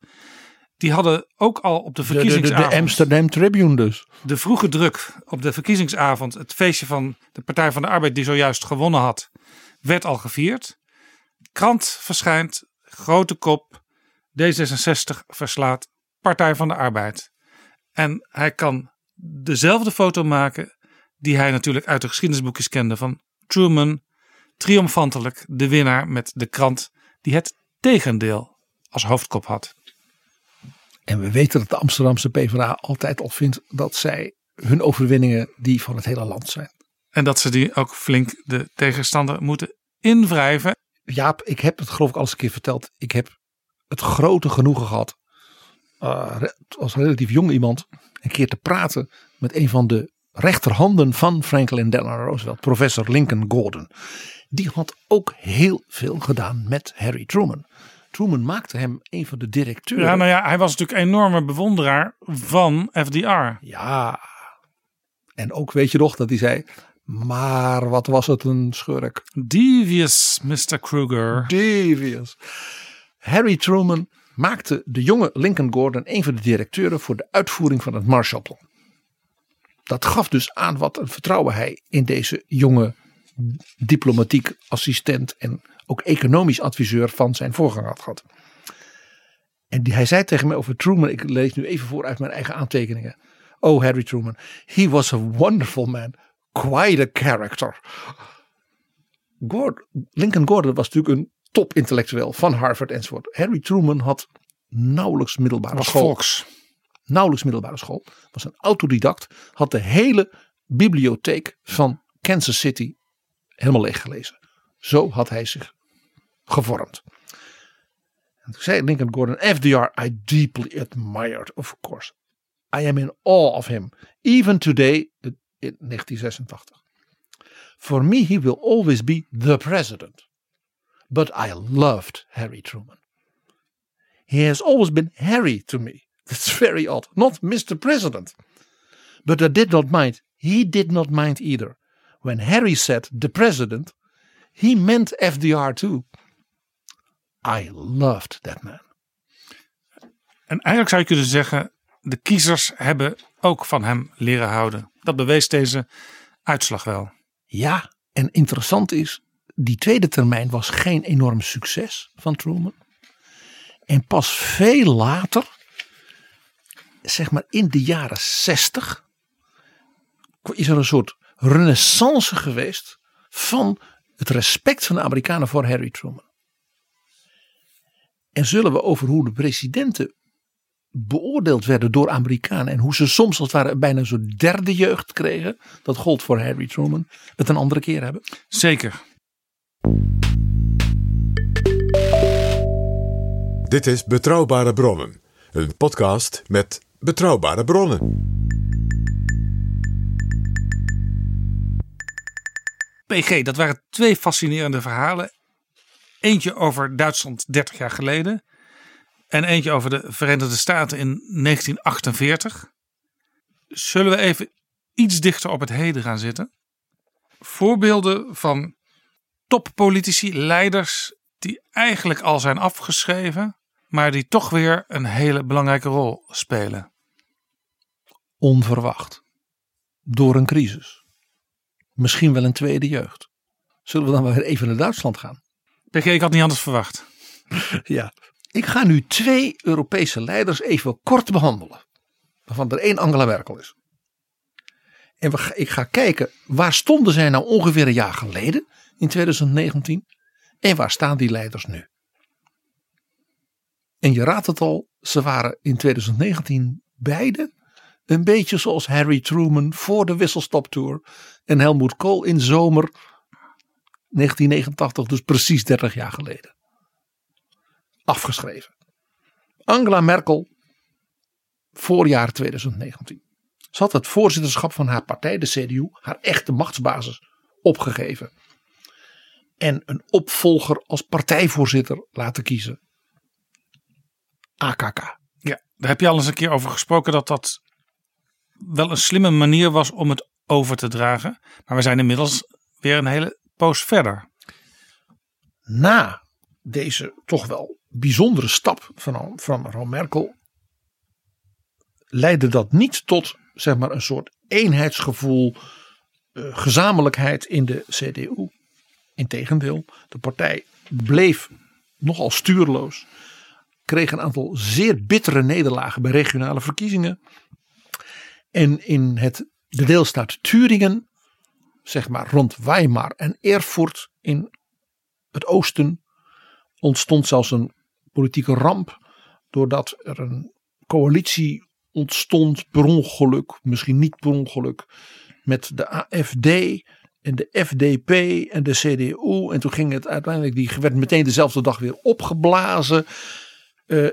Die hadden ook al op de verkiezingsavond. De, de, de, Amsterdam Tribune dus. De vroege druk op de verkiezingsavond. Het feestje van de Partij van de Arbeid, die zojuist gewonnen had, werd al gevierd. Krant verschijnt, grote kop. D66 verslaat Partij van de Arbeid. En hij kan dezelfde foto maken die hij natuurlijk uit de geschiedenisboekjes kende van Truman. Triomfantelijk de winnaar met de krant die het tegendeel als hoofdkop had. En we weten dat de Amsterdamse PvdA altijd al vindt dat zij hun overwinningen die van het hele land zijn. En dat ze die ook flink de tegenstander moeten invrijven. Jaap, ik heb het geloof ik al eens een keer verteld. Ik heb het grote genoegen gehad uh, als relatief jong iemand een keer te praten met een van de rechterhanden van Franklin Delano Roosevelt, professor Lincoln Gordon. Die had ook heel veel gedaan met Harry Truman. Truman maakte hem een van de directeuren. Ja, nou ja, hij was natuurlijk een enorme bewonderaar van FDR. Ja. En ook weet je nog dat hij zei, maar wat was het een schurk. Devious, Mr. Kruger. Devious. Harry Truman maakte de jonge Lincoln Gordon een van de directeuren voor de uitvoering van het Marshallplan. dat gaf dus aan wat een vertrouwen hij in deze jonge diplomatiek assistent en ook economisch adviseur van zijn voorganger had gehad. En die, hij zei tegen mij over Truman, ik lees nu even voor uit mijn eigen aantekeningen. Oh, Harry Truman, he was a wonderful man, quite a character. Gordon, Lincoln Gordon was natuurlijk een topintellectueel van Harvard enzovoort. Harry Truman had nauwelijks middelbare Was school. volks. Nauwelijks middelbare school. Was een autodidact. Had de hele bibliotheek van Kansas City helemaal leeggelezen. Zo had hij zich gevormd. En toen zei Lincoln Gordon, FDR I deeply admired, of course. I am in awe of him. Even today, in 1986. For me he will always be the president. But I loved Harry Truman. He has always been Harry to me. That's very odd. Not Mr. President. But I did not mind. He did not mind either. When Harry said the president, he meant FDR too. I loved that man. En eigenlijk zou je kunnen zeggen, de kiezers hebben ook van hem leren houden. Dat bewees deze uitslag wel. Ja, en interessant is, die tweede termijn was geen enorm succes van Truman. En pas veel later, zeg maar in de jaren zestig, is er een soort renaissance geweest van het respect van de Amerikanen voor Harry Truman. En zullen we over hoe de presidenten beoordeeld werden door Amerikanen en hoe ze soms als het ware bijna zo'n derde jeugd kregen, dat gold voor Harry Truman, het een andere keer hebben? Zeker. Dit is Betrouwbare Bronnen, een podcast met betrouwbare bronnen. PG, dat waren twee fascinerende verhalen. Eentje over Duitsland 30 jaar geleden. En eentje over de Verenigde Staten in 1948. Zullen we even iets dichter op het heden gaan zitten? Voorbeelden van toppolitici, leiders die eigenlijk al zijn afgeschreven, maar die toch weer een hele belangrijke rol spelen. Onverwacht. Door een crisis. Misschien wel een tweede jeugd. Zullen we dan weer even naar Duitsland gaan? PG, ik had niet anders verwacht. Ja. Ik ga nu twee Europese leiders even kort behandelen. Waarvan er één Angela Merkel is. En ik ga kijken, waar stonden zij nou ongeveer een jaar geleden, in 2019? En waar staan die leiders nu? En je raadt het al, ze waren in 2019 beide een beetje zoals Harry Truman voor de wisselstoptour en Helmut Kohl in zomer 1989, dus precies 30 jaar geleden. Afgeschreven. Angela Merkel, voorjaar 2019. Ze had het voorzitterschap van haar partij, de CDU, haar echte machtsbasis, opgegeven. En een opvolger als partijvoorzitter laten kiezen. AKK. Ja, daar heb je al eens een keer over gesproken dat dat wel een slimme manier was om het over te dragen. Maar we zijn inmiddels weer een hele poos verder. na deze toch wel bijzondere stap van, van Merkel leidde dat niet tot zeg maar een soort eenheidsgevoel, eh, gezamenlijkheid in de CDU. Integendeel, de partij bleef nogal stuurloos, kreeg een aantal zeer bittere nederlagen bij regionale verkiezingen. En in het, de deelstaat Turingen, zeg maar rond Weimar en Erfurt in het oosten ontstond zelfs een politieke ramp. Doordat er een coalitie ontstond per ongeluk, misschien niet per ongeluk, met de AFD en de FDP en de CDU. En toen ging het uiteindelijk, die werd meteen dezelfde dag weer opgeblazen. Eh,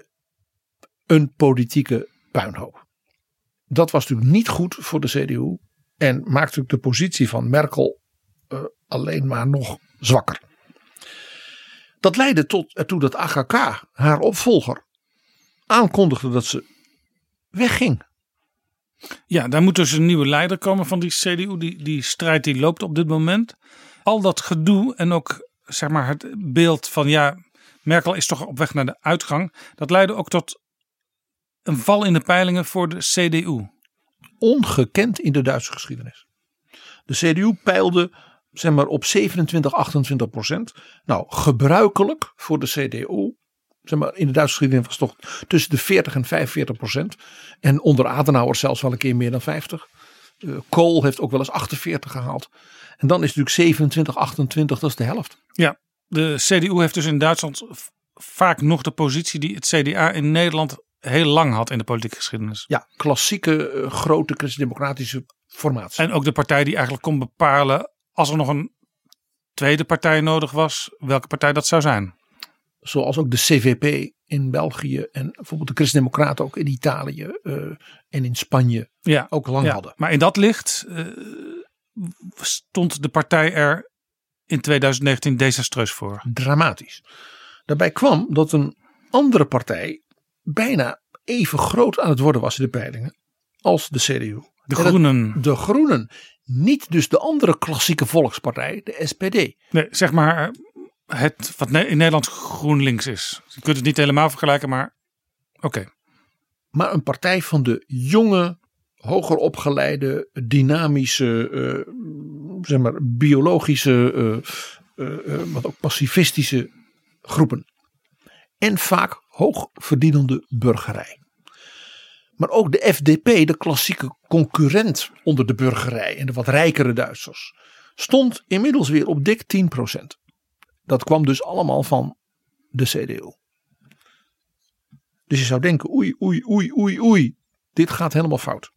een politieke puinhoop. Dat was natuurlijk niet goed voor de CDU. En maakte natuurlijk de positie van Merkel eh, alleen maar nog zwakker. Dat leidde tot ertoe dat AGK, haar opvolger, aankondigde dat ze wegging. Ja, daar moet dus een nieuwe leider komen van die CDU. Die, die strijd die loopt op dit moment. Al dat gedoe en ook zeg maar het beeld van ja, Merkel is toch op weg naar de uitgang. Dat leidde ook tot een val in de peilingen voor de CDU. Ongekend in de Duitse geschiedenis. De CDU peilde zeg maar, op 27, 28 procent. Nou, gebruikelijk voor de CDU zeg maar, in de Duitse geschiedenis was toch tussen de 40 en 45 procent. En onder Adenauer zelfs wel een keer meer dan 50. Uh, Kool heeft ook wel eens 48 gehaald. En dan is natuurlijk 27, 28, dat is de helft. Ja, de CDU heeft dus in Duitsland vaak nog de positie die het CDA in Nederland heel lang had in de politieke geschiedenis. Ja, klassieke uh, grote christendemocratische formatie. En ook de partij die eigenlijk kon bepalen als er nog een tweede partij nodig was, welke partij dat zou zijn. Zoals ook de CVP in België en bijvoorbeeld de Christen-Democraten ook in Italië uh, en in Spanje ja, ook lang ja, hadden. Maar in dat licht uh, stond de partij er in 2019 desastreus voor. Dramatisch. Daarbij kwam dat een andere partij bijna even groot aan het worden was in de peilingen als de CDU. De Groenen. de Groenen. Niet dus de andere klassieke volkspartij, de SPD. Nee, zeg maar het wat in Nederland GroenLinks is. Je kunt het niet helemaal vergelijken, maar oké. Okay. Maar een partij van de jonge, hoger opgeleide, dynamische, uh, zeg maar, biologische, uh, uh, wat ook pacifistische groepen. En vaak hoogverdienende burgerij. Maar ook de FDP, de klassieke concurrent onder de burgerij en de wat rijkere Duitsers, stond inmiddels weer op dik 10%. Dat kwam dus allemaal van de CDU. Dus je zou denken, oei, oei, oei, oei, oei, dit gaat helemaal fout.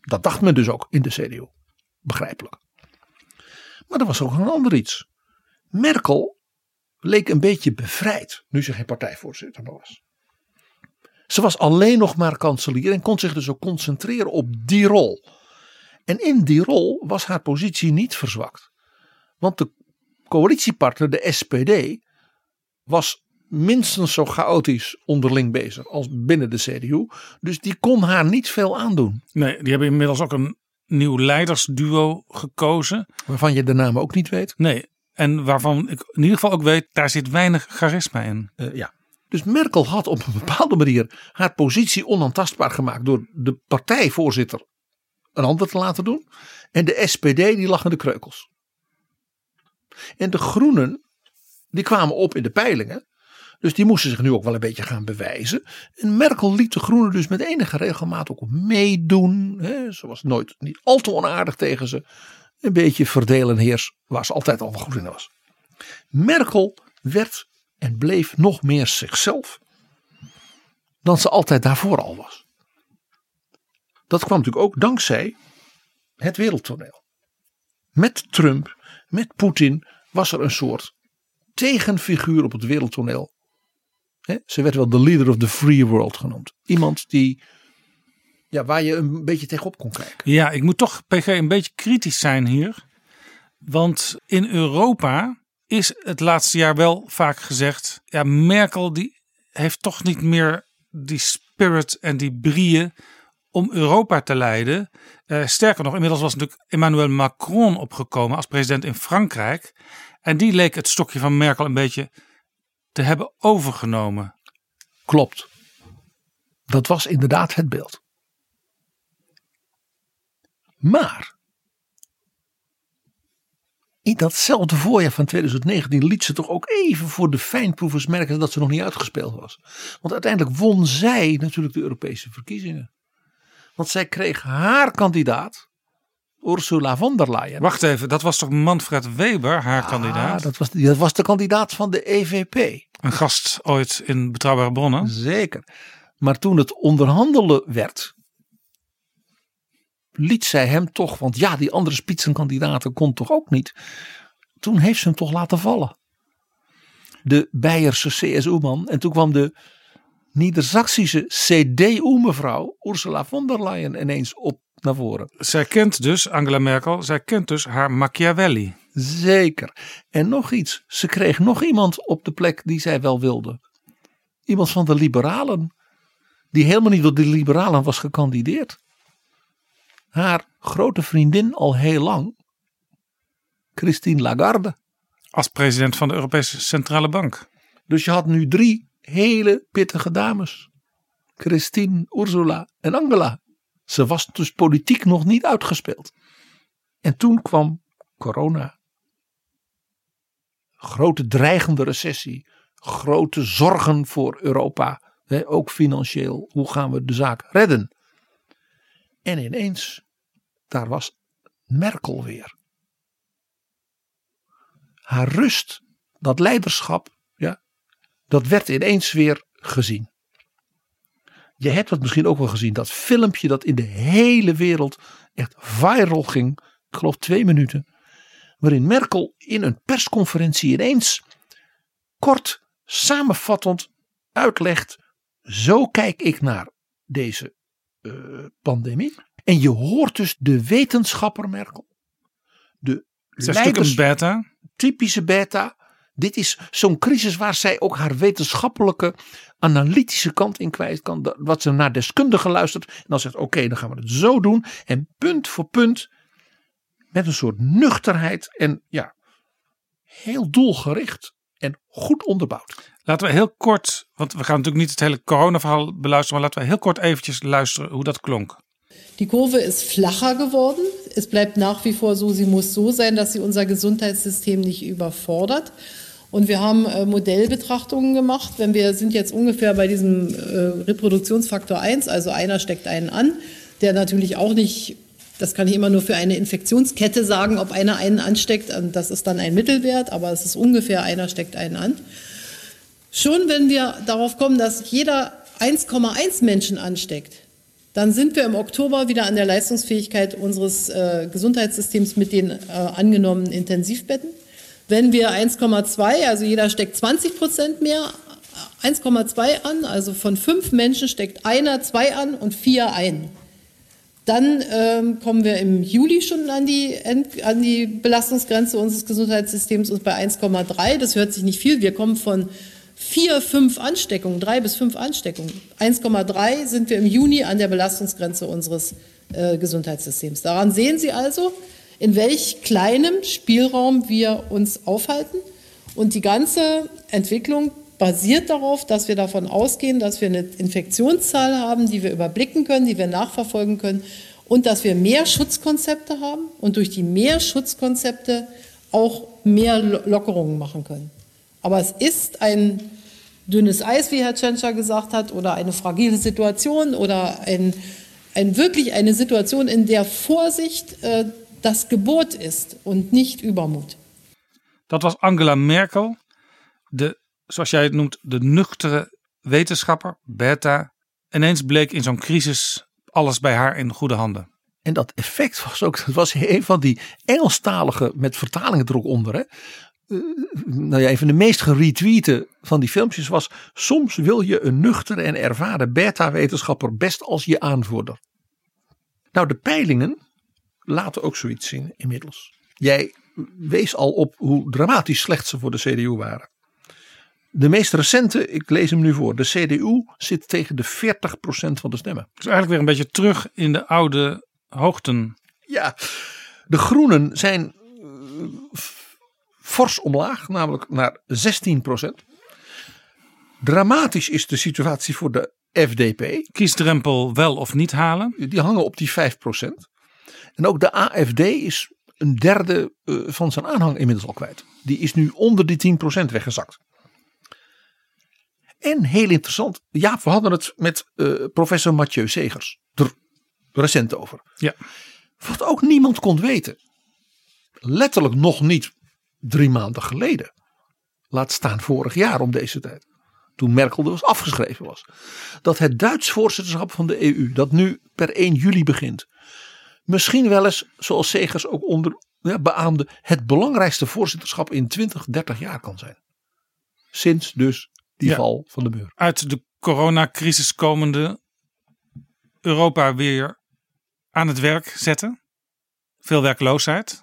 Dat dacht men dus ook in de CDU. Begrijpelijk. Maar er was ook een ander iets. Merkel leek een beetje bevrijd nu ze geen partijvoorzitter was. Ze was alleen nog maar kanselier en kon zich dus ook concentreren op die rol. En in die rol was haar positie niet verzwakt. Want de coalitiepartner, de SPD, was minstens zo chaotisch onderling bezig als binnen de CDU. Dus die kon haar niet veel aandoen. Nee, die hebben inmiddels ook een nieuw leidersduo gekozen. Waarvan je de naam ook niet weet. Nee, en waarvan ik in ieder geval ook weet, daar zit weinig charisma in. Uh, ja. Dus Merkel had op een bepaalde manier haar positie onaantastbaar gemaakt door de partijvoorzitter een ander te laten doen. En de SPD die lag in de kreukels. En de groenen die kwamen op in de peilingen. Dus die moesten zich nu ook wel een beetje gaan bewijzen. En Merkel liet de groenen dus met enige regelmaat ook meedoen. Ze was nooit niet al te onaardig tegen ze. Een beetje verdelen heers waar ze altijd al goed in was. Merkel werd en bleef nog meer zichzelf dan ze altijd daarvoor al was. Dat kwam natuurlijk ook dankzij het wereldtoneel. Met Trump, met Poetin was er een soort tegenfiguur op het wereldtoneel. ze werd wel de leader of the free world genoemd. Iemand die, ja, waar je een beetje tegenop kon kijken. Ja, ik moet toch PG een beetje kritisch zijn hier. Want in Europa is het laatste jaar wel vaak gezegd. Ja, Merkel die heeft toch niet meer die spirit en die brieën om Europa te leiden. Uh, sterker nog, inmiddels was natuurlijk Emmanuel Macron opgekomen als president in Frankrijk. En die leek het stokje van Merkel een beetje te hebben overgenomen. Klopt. Dat was inderdaad het beeld. Maar in datzelfde voorjaar van 2019 liet ze toch ook even voor de fijnproevers merken dat ze nog niet uitgespeeld was. Want uiteindelijk won zij natuurlijk de Europese verkiezingen. Want zij kreeg haar kandidaat, Ursula von der Leyen. Wacht even, dat was toch Manfred Weber, haar ah, kandidaat? Dat was, dat was de kandidaat van de EVP. Een gast ooit in Betrouwbare Bronnen. Zeker. Maar toen het onderhandelen werd, liet zij hem toch, want ja, die andere spitsenkandidaten kon toch ook niet. Toen heeft ze hem toch laten vallen. De Beierse CSU-man. En toen kwam de Niedersaksische CDU-mevrouw Ursula von der Leyen ineens op naar voren. Zij kent dus, Angela Merkel, zij kent dus haar Machiavelli. Zeker. En nog iets, ze kreeg nog iemand op de plek die zij wel wilde. Iemand van de liberalen. Die helemaal niet door de liberalen was gekandideerd. Haar grote vriendin al heel lang. Christine Lagarde. Als president van de Europese Centrale Bank. Dus je had nu drie hele pittige dames. Christine, Ursula en Angela. Ze was dus politiek nog niet uitgespeeld. En toen kwam corona. Grote dreigende recessie. Grote zorgen voor Europa. Ook financieel. Hoe gaan we de zaak redden? En ineens, daar was Merkel weer. Haar rust, dat leiderschap, ja, dat werd ineens weer gezien. Je hebt het misschien ook wel gezien, dat filmpje dat in de hele wereld echt viral ging. Ik geloof twee minuten. Waarin Merkel in een persconferentie ineens kort samenvattend uitlegt. Zo kijk ik naar deze pandemie. En je hoort dus de wetenschapper Merkel. De leiders, beta. Typische beta. Dit is zo'n crisis waar zij ook haar wetenschappelijke, analytische kant in kwijt kan. Wat ze naar deskundigen luistert. En dan zegt: Oké, dan gaan we het zo doen. En punt voor punt, met een soort nuchterheid en ja, heel doelgericht en goed onderbouwd. Laten we heel kort, want we gaan natuurlijk niet het hele coronaverhaal beluisteren, maar laten we heel kort eventjes luisteren hoe dat klonk. Die Kurve ist flacher geworden. Es bleibt nach wie vor so, sie muss so sein, dass sie unser Gesundheitssystem nicht überfordert. Und wir haben äh, Modellbetrachtungen gemacht. Wenn wir sind jetzt ungefähr bei diesem äh, Reproduktionsfaktor 1, also einer steckt einen an, der natürlich auch nicht, das kann ich immer nur für eine Infektionskette sagen, ob einer einen ansteckt, das ist dann ein Mittelwert, aber es ist ungefähr einer steckt einen an. Schon wenn wir darauf kommen, dass jeder 1,1 Menschen ansteckt, dann sind wir im Oktober wieder an der Leistungsfähigkeit unseres äh, Gesundheitssystems mit den äh, angenommenen Intensivbetten. Wenn wir 1,2, also jeder steckt 20 Prozent mehr, 1,2 an, also von fünf Menschen steckt einer zwei an und vier ein. Dann ähm, kommen wir im Juli schon an die, an die Belastungsgrenze unseres Gesundheitssystems und bei 1,3. Das hört sich nicht viel. Wir kommen von vier, fünf Ansteckungen, drei bis fünf Ansteckungen. 1,3 sind wir im Juni an der Belastungsgrenze unseres äh, Gesundheitssystems. Daran sehen Sie also, in welch kleinem Spielraum wir uns aufhalten. Und die ganze Entwicklung basiert darauf, dass wir davon ausgehen, dass wir eine Infektionszahl haben, die wir überblicken können, die wir nachverfolgen können und dass wir mehr Schutzkonzepte haben und durch die mehr Schutzkonzepte auch mehr Lockerungen machen können. Aber es ist ein dünnes Eis, wie Herr Tschentscher gesagt hat, oder eine fragile Situation oder ein, ein wirklich eine Situation, in der Vorsicht äh, das Gebot ist und nicht Übermut. Dat was Angela Merkel, de, zoals jij het noemt, de nuchtere wetenschapper, beta. Ineens bleek in zo'n crisis alles bij haar in goede handen. En dat effect was ook, dat was een van die Engelstalige met vertalingen er ook onder. Hè? Uh, nou ja, een van de meest geretweeten van die filmpjes was: Soms wil je een nuchtere en ervaren beta-wetenschapper best als je aanvoerder. Nou, de peilingen laten ook zoiets zien inmiddels. Jij wees al op hoe dramatisch slecht ze voor de CDU waren. De meest recente, ik lees hem nu voor. De CDU zit tegen de 40% van de stemmen. Dus eigenlijk weer een beetje terug in de oude hoogten. Ja, de groenen zijn uh, fors omlaag, namelijk naar 16%. Dramatisch is de situatie voor de FDP. Kiesdrempel wel of niet halen. Die hangen op die 5%. En ook de AFD is een derde uh, van zijn aanhang inmiddels al kwijt. Die is nu onder die 10% weggezakt. En heel interessant, ja, we hadden het met uh, professor Mathieu Segers er recent over. Ja. Wat ook niemand kon weten. Letterlijk nog niet drie maanden geleden. Laat staan vorig jaar om deze tijd. Toen Merkel er was afgeschreven was. Dat het Duits voorzitterschap van de EU, dat nu per 1 juli begint. Misschien wel eens, zoals Segers ook onder ja, beaamde, het belangrijkste voorzitterschap in 20, 30 jaar kan zijn. Sinds dus die ja, val van de muur. Uit de coronacrisis komende Europa weer aan het werk zetten. Veel werkloosheid.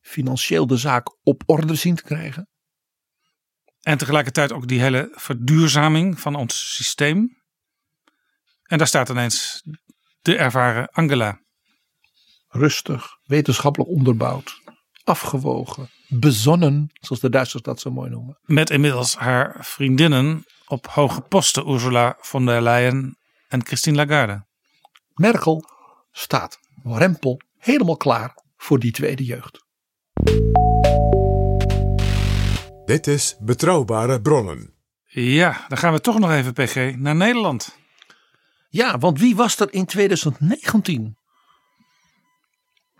Financieel de zaak op orde zien te krijgen. En tegelijkertijd ook die hele verduurzaming van ons systeem. En daar staat ineens de ervaren Angela. Rustig, wetenschappelijk onderbouwd, afgewogen, bezonnen, zoals de Duitsers dat zo mooi noemen. Met inmiddels haar vriendinnen op hoge posten, Ursula von der Leyen en Christine Lagarde. Merkel staat rempel helemaal klaar voor die tweede jeugd. Dit is Betrouwbare Bronnen. Ja, dan gaan we toch nog even, PG, naar Nederland. Ja, want wie was er in 2019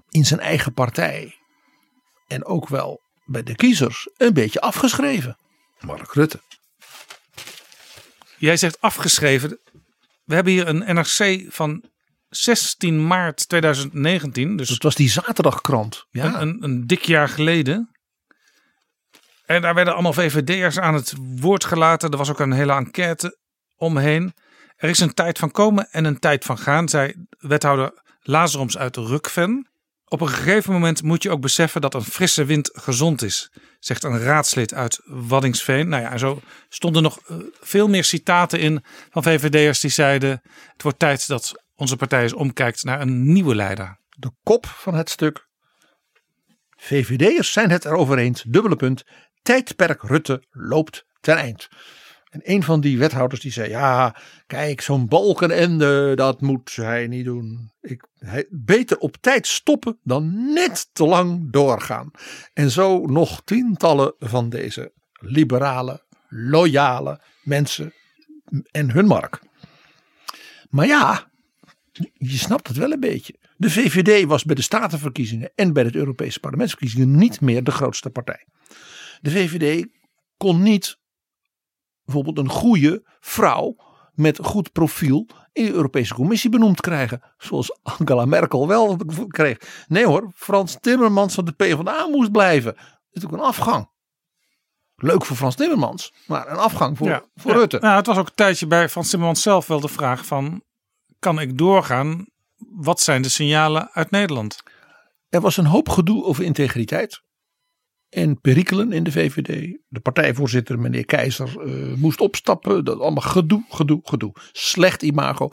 in zijn eigen partij en ook wel bij de kiezers een beetje afgeschreven? Mark Rutte. Jij zegt afgeschreven. We hebben hier een NRC van 16 maart 2019. Dus Dat was die zaterdagkrant. Ja, een, een, een dik jaar geleden. En daar werden allemaal VVD'ers aan het woord gelaten. Er was ook een hele enquête omheen. Er is een tijd van komen en een tijd van gaan, zei wethouder Lazaroms uit Rukven. Op een gegeven moment moet je ook beseffen dat een frisse wind gezond is, zegt een raadslid uit Waddingsveen. Nou ja, en zo stonden nog eh, veel meer citaten in van VVD'ers die zeiden: Het wordt tijd dat onze partij eens omkijkt naar een nieuwe leider. de kop van het stuk. VVD'ers zijn het erover eens, dubbele punt. Tijdperk Rutte loopt ten eind. En een van die wethouders die zei: Ja, kijk, zo'n balkenende, dat moet hij niet doen. Ik, beter op tijd stoppen dan net te lang doorgaan. En zo nog tientallen van deze liberale, loyale mensen en hun mark. Maar ja, je snapt het wel een beetje. De VVD was bij de statenverkiezingen en bij de Europese parlementsverkiezingen niet meer de grootste partij. De VVD kon niet bijvoorbeeld een goede vrouw met goed profiel in de Europese Commissie benoemd krijgen. Zoals Angela Merkel wel kreeg. Nee hoor, Frans Timmermans van de PvdA moest blijven. Dat is natuurlijk een afgang. Leuk voor Frans Timmermans, maar een afgang voor, voor Ja. Rutte. Nou, het was ook een tijdje bij Frans Timmermans zelf wel de vraag van... kan ik doorgaan? Wat zijn de signalen uit Nederland? Er was een hoop gedoe over integriteit. En perikelen in de VVD. De partijvoorzitter, meneer Keizer, eh, moest opstappen. Dat allemaal gedoe, gedoe, gedoe. Slecht imago.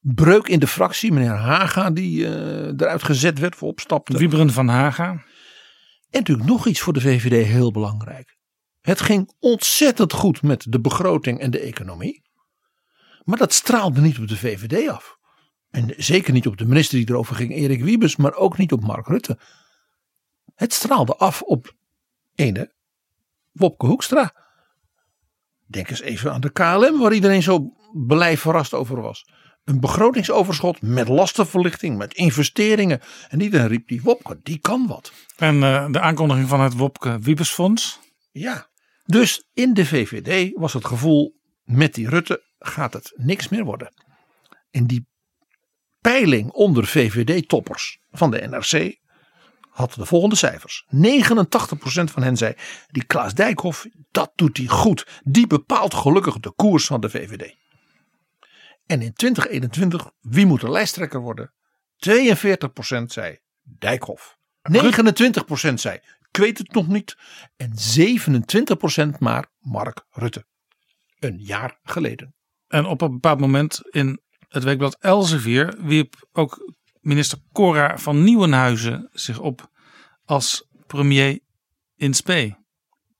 Breuk in de fractie. Meneer Haga, die eh, eruit gezet werd voor opstapte. Wieberen van Haga. En natuurlijk nog iets voor de VVD heel belangrijk. Het ging ontzettend goed met de begroting en de economie. Maar dat straalde niet op de VVD af. En zeker niet op de minister die erover ging, Erik Wiebes, maar ook niet op Mark Rutte. Het straalde af op ene Wopke Hoekstra. Denk eens even aan de KLM, waar iedereen zo blij verrast over was. Een begrotingsoverschot met lastenverlichting, met investeringen. En iedereen riep die Wopke, die kan wat. En eh, de aankondiging van het Wopke Wiebesfonds. Ja. Dus in de VVD was het gevoel, met die Rutte gaat het niks meer worden. En die peiling onder VVD-toppers van de NRC had de volgende cijfers. 89% van hen zei, die Klaas Dijkhoff, dat doet hij goed. Die bepaalt gelukkig de koers van de VVD. En in 2021, wie moet de lijsttrekker worden? 42% zei Dijkhoff. 29% zei, ik weet het nog niet. En 27% maar Mark Rutte. Een jaar geleden. En op een bepaald moment in het weekblad Elsevier wierp ook minister Cora van Nieuwenhuizen zich op als premier in spe.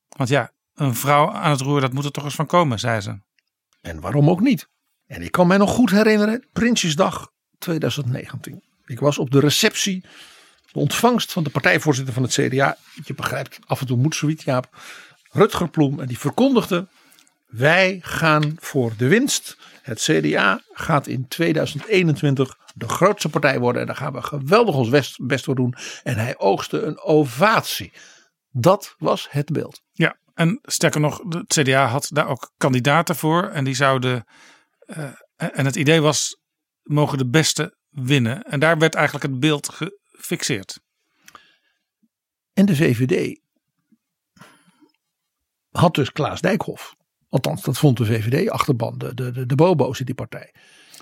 Want ja, een vrouw aan het roer, dat moet er toch eens van komen, zei ze. En waarom ook niet? En ik kan mij nog goed herinneren, Prinsjesdag 2019. Ik was op de receptie, de ontvangst van de partijvoorzitter van het CDA. Je begrijpt, af en toe moet zoiets, Jaap. Rutger Ploem, en die verkondigde: Wij gaan voor de winst. Het CDA gaat in 2021 de grootste partij worden. En daar gaan we geweldig ons best, voor doen. En hij oogste een ovatie. Dat was het beeld. Ja, en sterker nog, het CDA had daar ook kandidaten voor. En die zouden. eh, en het idee was: mogen de beste winnen. En daar werd eigenlijk het beeld gefixeerd. En de VVD had dus Klaas Dijkhoff. Althans, dat vond de VVD-achterban, de, de, de, de bobo's in die partij.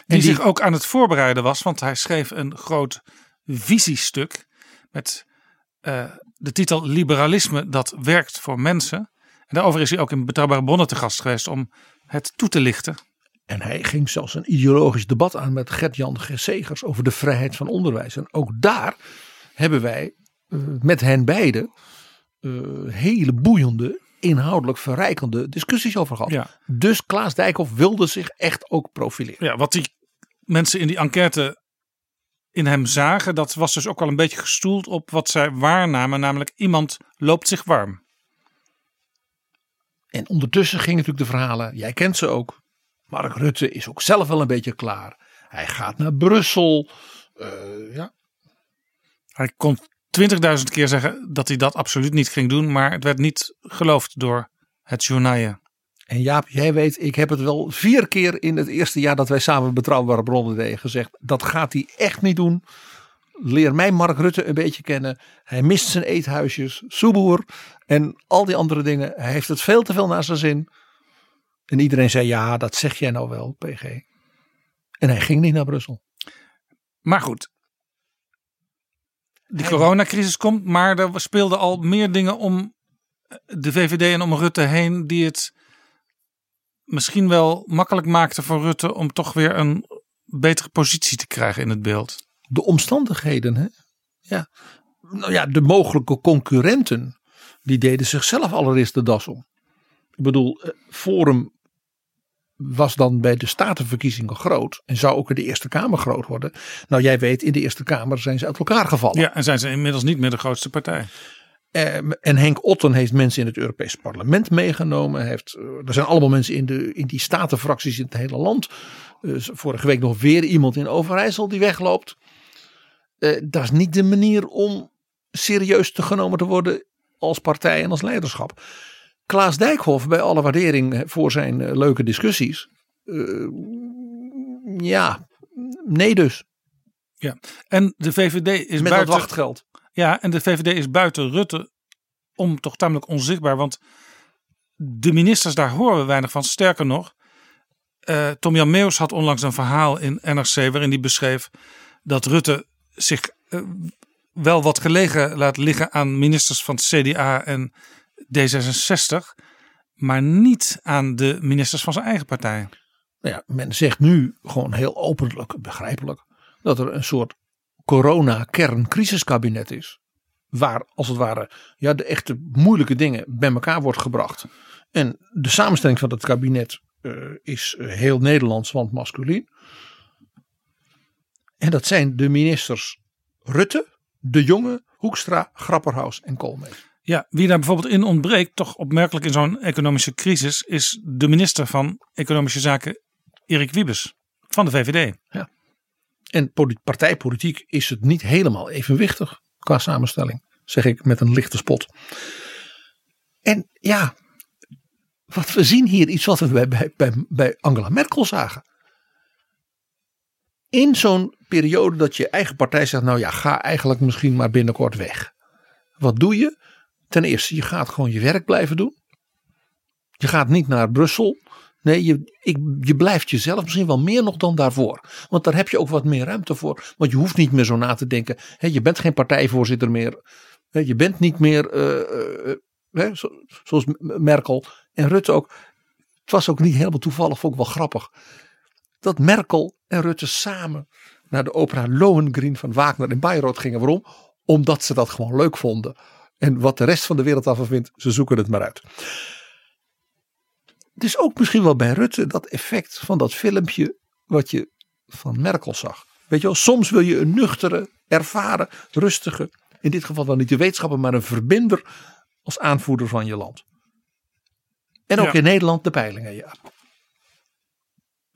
Die, zich ook aan het voorbereiden was, want hij schreef een groot visiestuk met eh, de titel Liberalisme dat werkt voor mensen. En daarover is hij ook in Betrouwbare Bronnen te gast geweest om het toe te lichten. En hij ging zelfs een ideologisch debat aan met Gert-Jan Segers over de vrijheid van onderwijs. En ook daar hebben wij uh, met hen beiden uh, hele boeiende, inhoudelijk verrijkende discussies over gehad. Ja. Dus Klaas Dijkhoff wilde zich echt ook profileren. Ja, wat hij mensen in die enquête in hem zagen, dat was dus ook wel een beetje gestoeld op wat zij waarnamen, namelijk iemand loopt zich warm. En ondertussen gingen natuurlijk de verhalen, jij kent ze ook. Mark Rutte is ook zelf wel een beetje klaar. Hij gaat naar Brussel. Uh, ja. Hij kon 20.000 keer zeggen dat hij dat absoluut niet ging doen, maar het werd niet geloofd door het journaal. En Jaap, jij weet, ik heb het wel vier keer in het eerste jaar dat wij samen betrouwbare bronnen deden gezegd. Dat gaat hij echt niet doen. Leer mij Mark Rutte een beetje kennen. Hij mist zijn eethuisjes, Soeboer en al die andere dingen. Hij heeft het veel te veel naar zijn zin. En iedereen zei ja, dat zeg jij nou wel, PG. En hij ging niet naar Brussel. Maar goed, die coronacrisis komt, maar er speelden al meer dingen om de VVD en om Rutte heen die het misschien wel makkelijk maakte voor Rutte om toch weer een betere positie te krijgen in het beeld. De omstandigheden, hè? Ja. Nou ja, de mogelijke concurrenten, die deden zichzelf allereerst de das om. Ik bedoel, eh, Forum was dan bij de statenverkiezingen groot en zou ook in de Eerste Kamer groot worden. Nou, jij weet, in de Eerste Kamer zijn ze uit elkaar gevallen. Ja, en zijn ze inmiddels niet meer de grootste partij. Ehm, en Henk Otten heeft mensen in het Europees Parlement meegenomen. Heeft, eh, er zijn allemaal mensen in, de, in die statenfracties in het hele land. Dus vorige week nog weer iemand in Overijssel die wegloopt. Uh, dat is niet de manier om serieus te genomen te worden als partij en als leiderschap. Klaas Dijkhoff, bij alle waardering voor zijn leuke discussies. ja, nee dus. Ja, en de VVD is Met buiten... wachtgeld. Ja, en de VVD is buiten Rutte om toch tamelijk onzichtbaar. Want de ministers, daar horen we weinig van. Sterker nog, uh, Tom-Jan Meus had onlangs een verhaal in NRC waarin hij beschreef dat Rutte zich uh, wel wat gelegen laat liggen aan ministers van het CDA en D66, maar niet aan de ministers van zijn eigen partij. Nou ja, men zegt nu gewoon heel openlijk, begrijpelijk, dat er een soort corona-kerncrisiskabinet is. Waar als het ware ja, de echte moeilijke dingen bij elkaar wordt gebracht. En de samenstelling van het kabinet uh, is heel Nederlands, want masculien. En dat zijn de ministers Rutte, De Jonge, Hoekstra, Grapperhaus en Koolmees. Ja, wie daar bijvoorbeeld in ontbreekt, toch opmerkelijk in zo'n economische crisis, is de minister van Economische Zaken, Erik Wiebes, van de VVD. Ja. En partijpolitiek is het niet helemaal evenwichtig qua samenstelling, zeg ik met een lichte spot. En ja, wat we zien hier iets wat we bij, bij, Angela Merkel zagen. In zo'n periode dat je eigen partij zegt, nou ja, ga eigenlijk misschien maar binnenkort weg. Wat doe je? Ten eerste, je gaat gewoon je werk blijven doen. Je gaat niet naar Brussel. Nee, je, ik, je blijft jezelf misschien wel meer nog dan daarvoor. Want daar heb je ook wat meer ruimte voor. Want je hoeft niet meer zo na te denken. Je bent geen partijvoorzitter meer. Je bent niet meer uh, uh, hè, zoals Merkel en Rutte ook. Het was ook niet helemaal toevallig, ik wel grappig. Dat Merkel en Rutte samen naar de opera Lohengrin van Wagner in Bayreuth gingen. Waarom? Omdat ze dat gewoon leuk vonden. En wat de rest van de wereld daarvan vindt, ze zoeken het maar uit. Het is ook misschien wel bij Rutte dat effect van dat filmpje wat je van Merkel zag. Weet je wel, soms wil je een nuchtere, ervaren, rustige, in dit geval dan niet de wetenschapper, maar een verbinder als aanvoerder van je land. En ook Ja. in Nederland de peilingen, ja.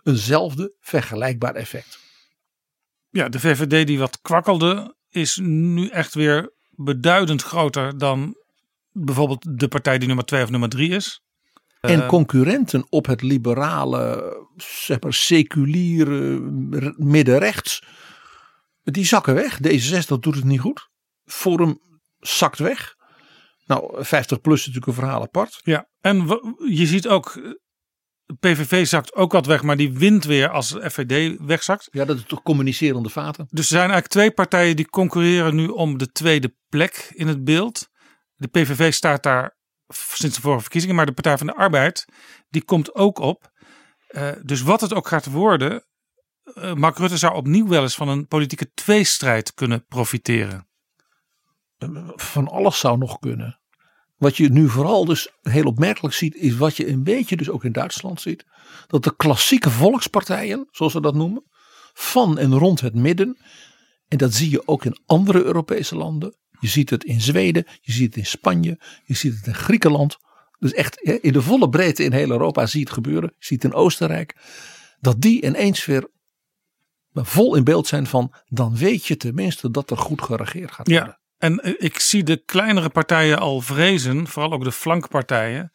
Eenzelfde vergelijkbaar effect. Ja, de VVD die wat kwakkelde, is nu echt weer beduidend groter dan bijvoorbeeld de partij die nummer 2 of nummer 3 is. En Eh, concurrenten op het liberale, zeg maar seculiere middenrechts, die zakken weg. D66 doet het niet goed. Forum zakt weg. Nou, 50 plus is natuurlijk een verhaal apart. Ja, en je ziet ook, eh, PVV zakt ook wat weg, maar die wint weer als de FVD wegzakt. Ja, dat is toch communicerende vaten. Dus er zijn eigenlijk twee partijen die concurreren nu om de tweede plek in het beeld. De PVV staat daar sinds de vorige verkiezingen, maar de Partij van de Arbeid die komt ook op. Eh, dus wat het ook gaat worden, eh, Mark Rutte zou opnieuw wel eens van een politieke tweestrijd kunnen profiteren. Van alles zou nog kunnen. Wat je nu vooral dus heel opmerkelijk ziet, is wat je een beetje dus ook in Duitsland ziet. Dat de klassieke volkspartijen, zoals ze dat noemen, van en rond het midden. En dat zie je ook in andere Europese landen. Je ziet het in Zweden, je ziet het in Spanje, je ziet het in Griekenland. Dus echt in de volle breedte in heel Europa zie je het gebeuren. Je ziet het in Oostenrijk. Dat die ineens weer vol in beeld zijn van dan weet je tenminste dat er goed geregeerd gaat worden. Ja, en eh, ik zie de kleinere partijen al vrezen, vooral ook de flankpartijen.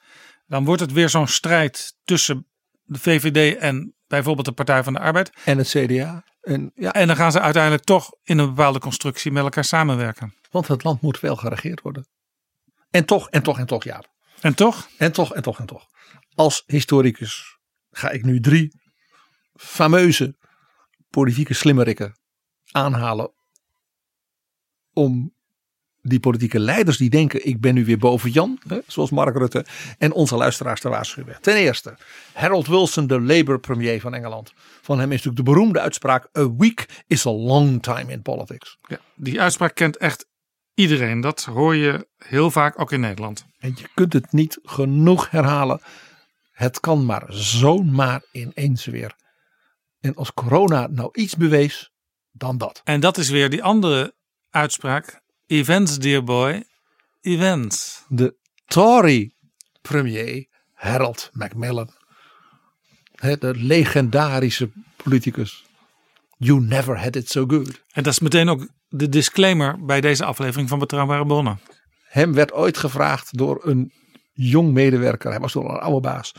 Dan wordt het weer zo'n strijd tussen de VVD en bijvoorbeeld de Partij van de Arbeid. En het CDA. En, ja. en dan gaan ze uiteindelijk toch in een bepaalde constructie met elkaar samenwerken. Want het land moet wel geregeerd worden. En toch, en toch, en toch, ja. En toch? En toch, en toch, en toch. Als historicus ga ik nu drie fameuze politieke slimmerikken aanhalen. Om die politieke leiders die denken ik ben nu weer boven Jan, hè, zoals Mark Rutte, en onze luisteraars te waarschuwen. Ten eerste, Harold Wilson, de Labour premier van Engeland. Van hem is natuurlijk de beroemde uitspraak, a week is a long time in politics. Ja, die uitspraak kent echt iedereen. Dat hoor je heel vaak ook in Nederland. En je kunt het niet genoeg herhalen. Het kan maar zomaar ineens weer. En als corona nou iets bewees, dan dat. En dat is weer die andere uitspraak. Events, dear boy. Events. De Tory premier Harold Macmillan. De legendarische politicus. You never had it so good. En dat is meteen ook de disclaimer bij deze aflevering van Betrouwbare Bronnen. Hem werd ooit gevraagd door een jong medewerker. Hij was door een oude baas.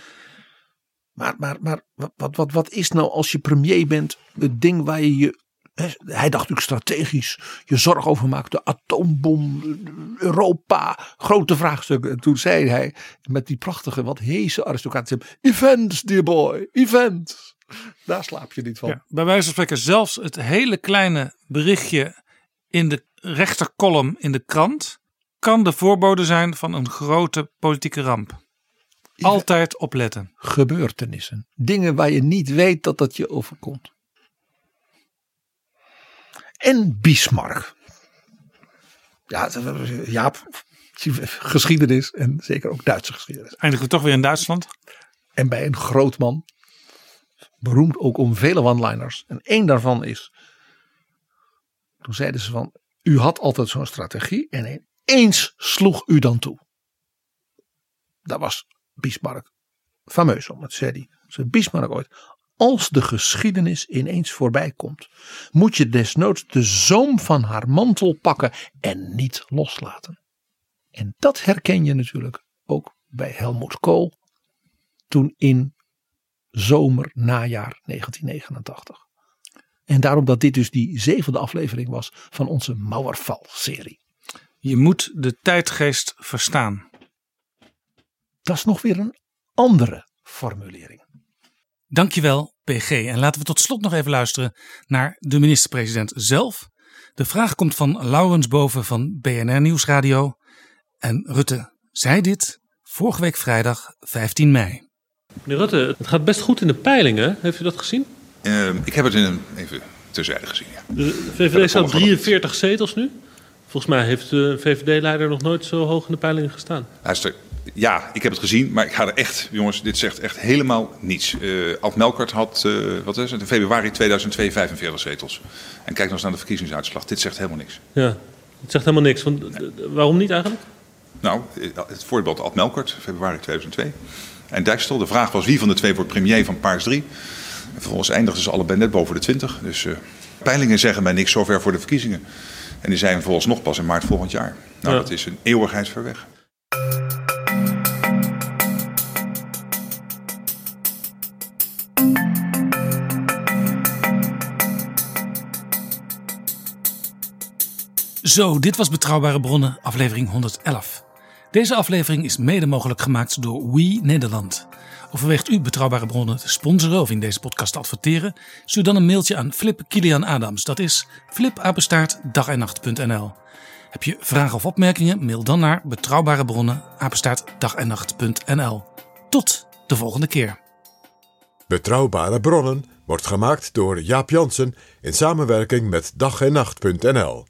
Maar, maar, maar wat, wat, wat is nou als je premier bent het ding waar je je hij dacht natuurlijk strategisch je zorg over maakt. De atoombom, Europa, grote vraagstukken. En toen zei hij met die prachtige, wat heese aristocratische Events, dear boy, events. Daar slaap je niet van. Ja, bij wijze van spreken zelfs het hele kleine berichtje in de rechterkolom in de krant kan de voorbode zijn van een grote politieke ramp. Altijd opletten. Gebeurtenissen. Dingen waar je niet weet dat dat je overkomt. En Bismarck. Ja, Jaap, geschiedenis en zeker ook Duitse geschiedenis. Eindigen we toch weer in Duitsland? En bij een groot man. Beroemd ook om vele one-liners. En één daarvan is. Toen zeiden ze van. U had altijd zo'n strategie. En ineens sloeg u dan toe. Dat was Bismarck fameus om. Het zei hij. Ze Bismarck ooit. Als de geschiedenis ineens voorbij komt, moet je desnoods de zoom van haar mantel pakken en niet loslaten. En dat herken je natuurlijk ook bij Helmut Kool toen in zomer, najaar 1989. En daarom dat dit dus die zevende aflevering was van onze Mauerfall-serie. Je moet de tijdgeest verstaan. Dat is nog weer een andere formulering. Dankjewel, PG. En laten we tot slot nog even luisteren naar de minister-president zelf. De vraag komt van Laurens Boven van BNR Nieuwsradio. En Rutte zei dit vorige week vrijdag 15 mei. Meneer Rutte, het gaat best goed in de peilingen. Heeft u dat gezien? Uh, ik heb het in een, even terzijde gezien, ja. De VVD staat 43 zetels nu. Volgens mij heeft de VVD-leider nog nooit zo hoog in de peilingen gestaan. Luister, ja, ik heb het gezien, maar ik ga er echt, jongens, dit zegt echt helemaal niets. Uh, Ad Melkert had, uh, wat is het, in februari 2002 45 zetels. En kijk nog eens naar de verkiezingsuitslag. Dit zegt helemaal niks. Ja, het zegt helemaal niks. Want, waarom niet eigenlijk? Nou, het voorbeeld Ad Melkert, februari 2002. En Dijkstel, de vraag was wie van de twee wordt premier van Paars 3. En vervolgens eindigden ze allebei net boven de 20. Dus uh, peilingen zeggen mij niks zover voor de verkiezingen. En die zijn volgens nog pas in maart volgend jaar. Nou, ja. dat is een eeuwigheid ver weg. Zo, dit was Betrouwbare Bronnen, aflevering 111. Deze aflevering is mede mogelijk gemaakt door We Nederland. Overweegt u Betrouwbare Bronnen te sponsoren of in deze podcast te adverteren? Stuur dan een mailtje aan Flip Kilian Adams. Dat is flipapenstaartdagennacht.nl. Heb je vragen of opmerkingen? Mail dan naar Betrouwbare. Tot de volgende keer. Betrouwbare Bronnen wordt gemaakt door Jaap Jansen in samenwerking met dag en nacht.nl.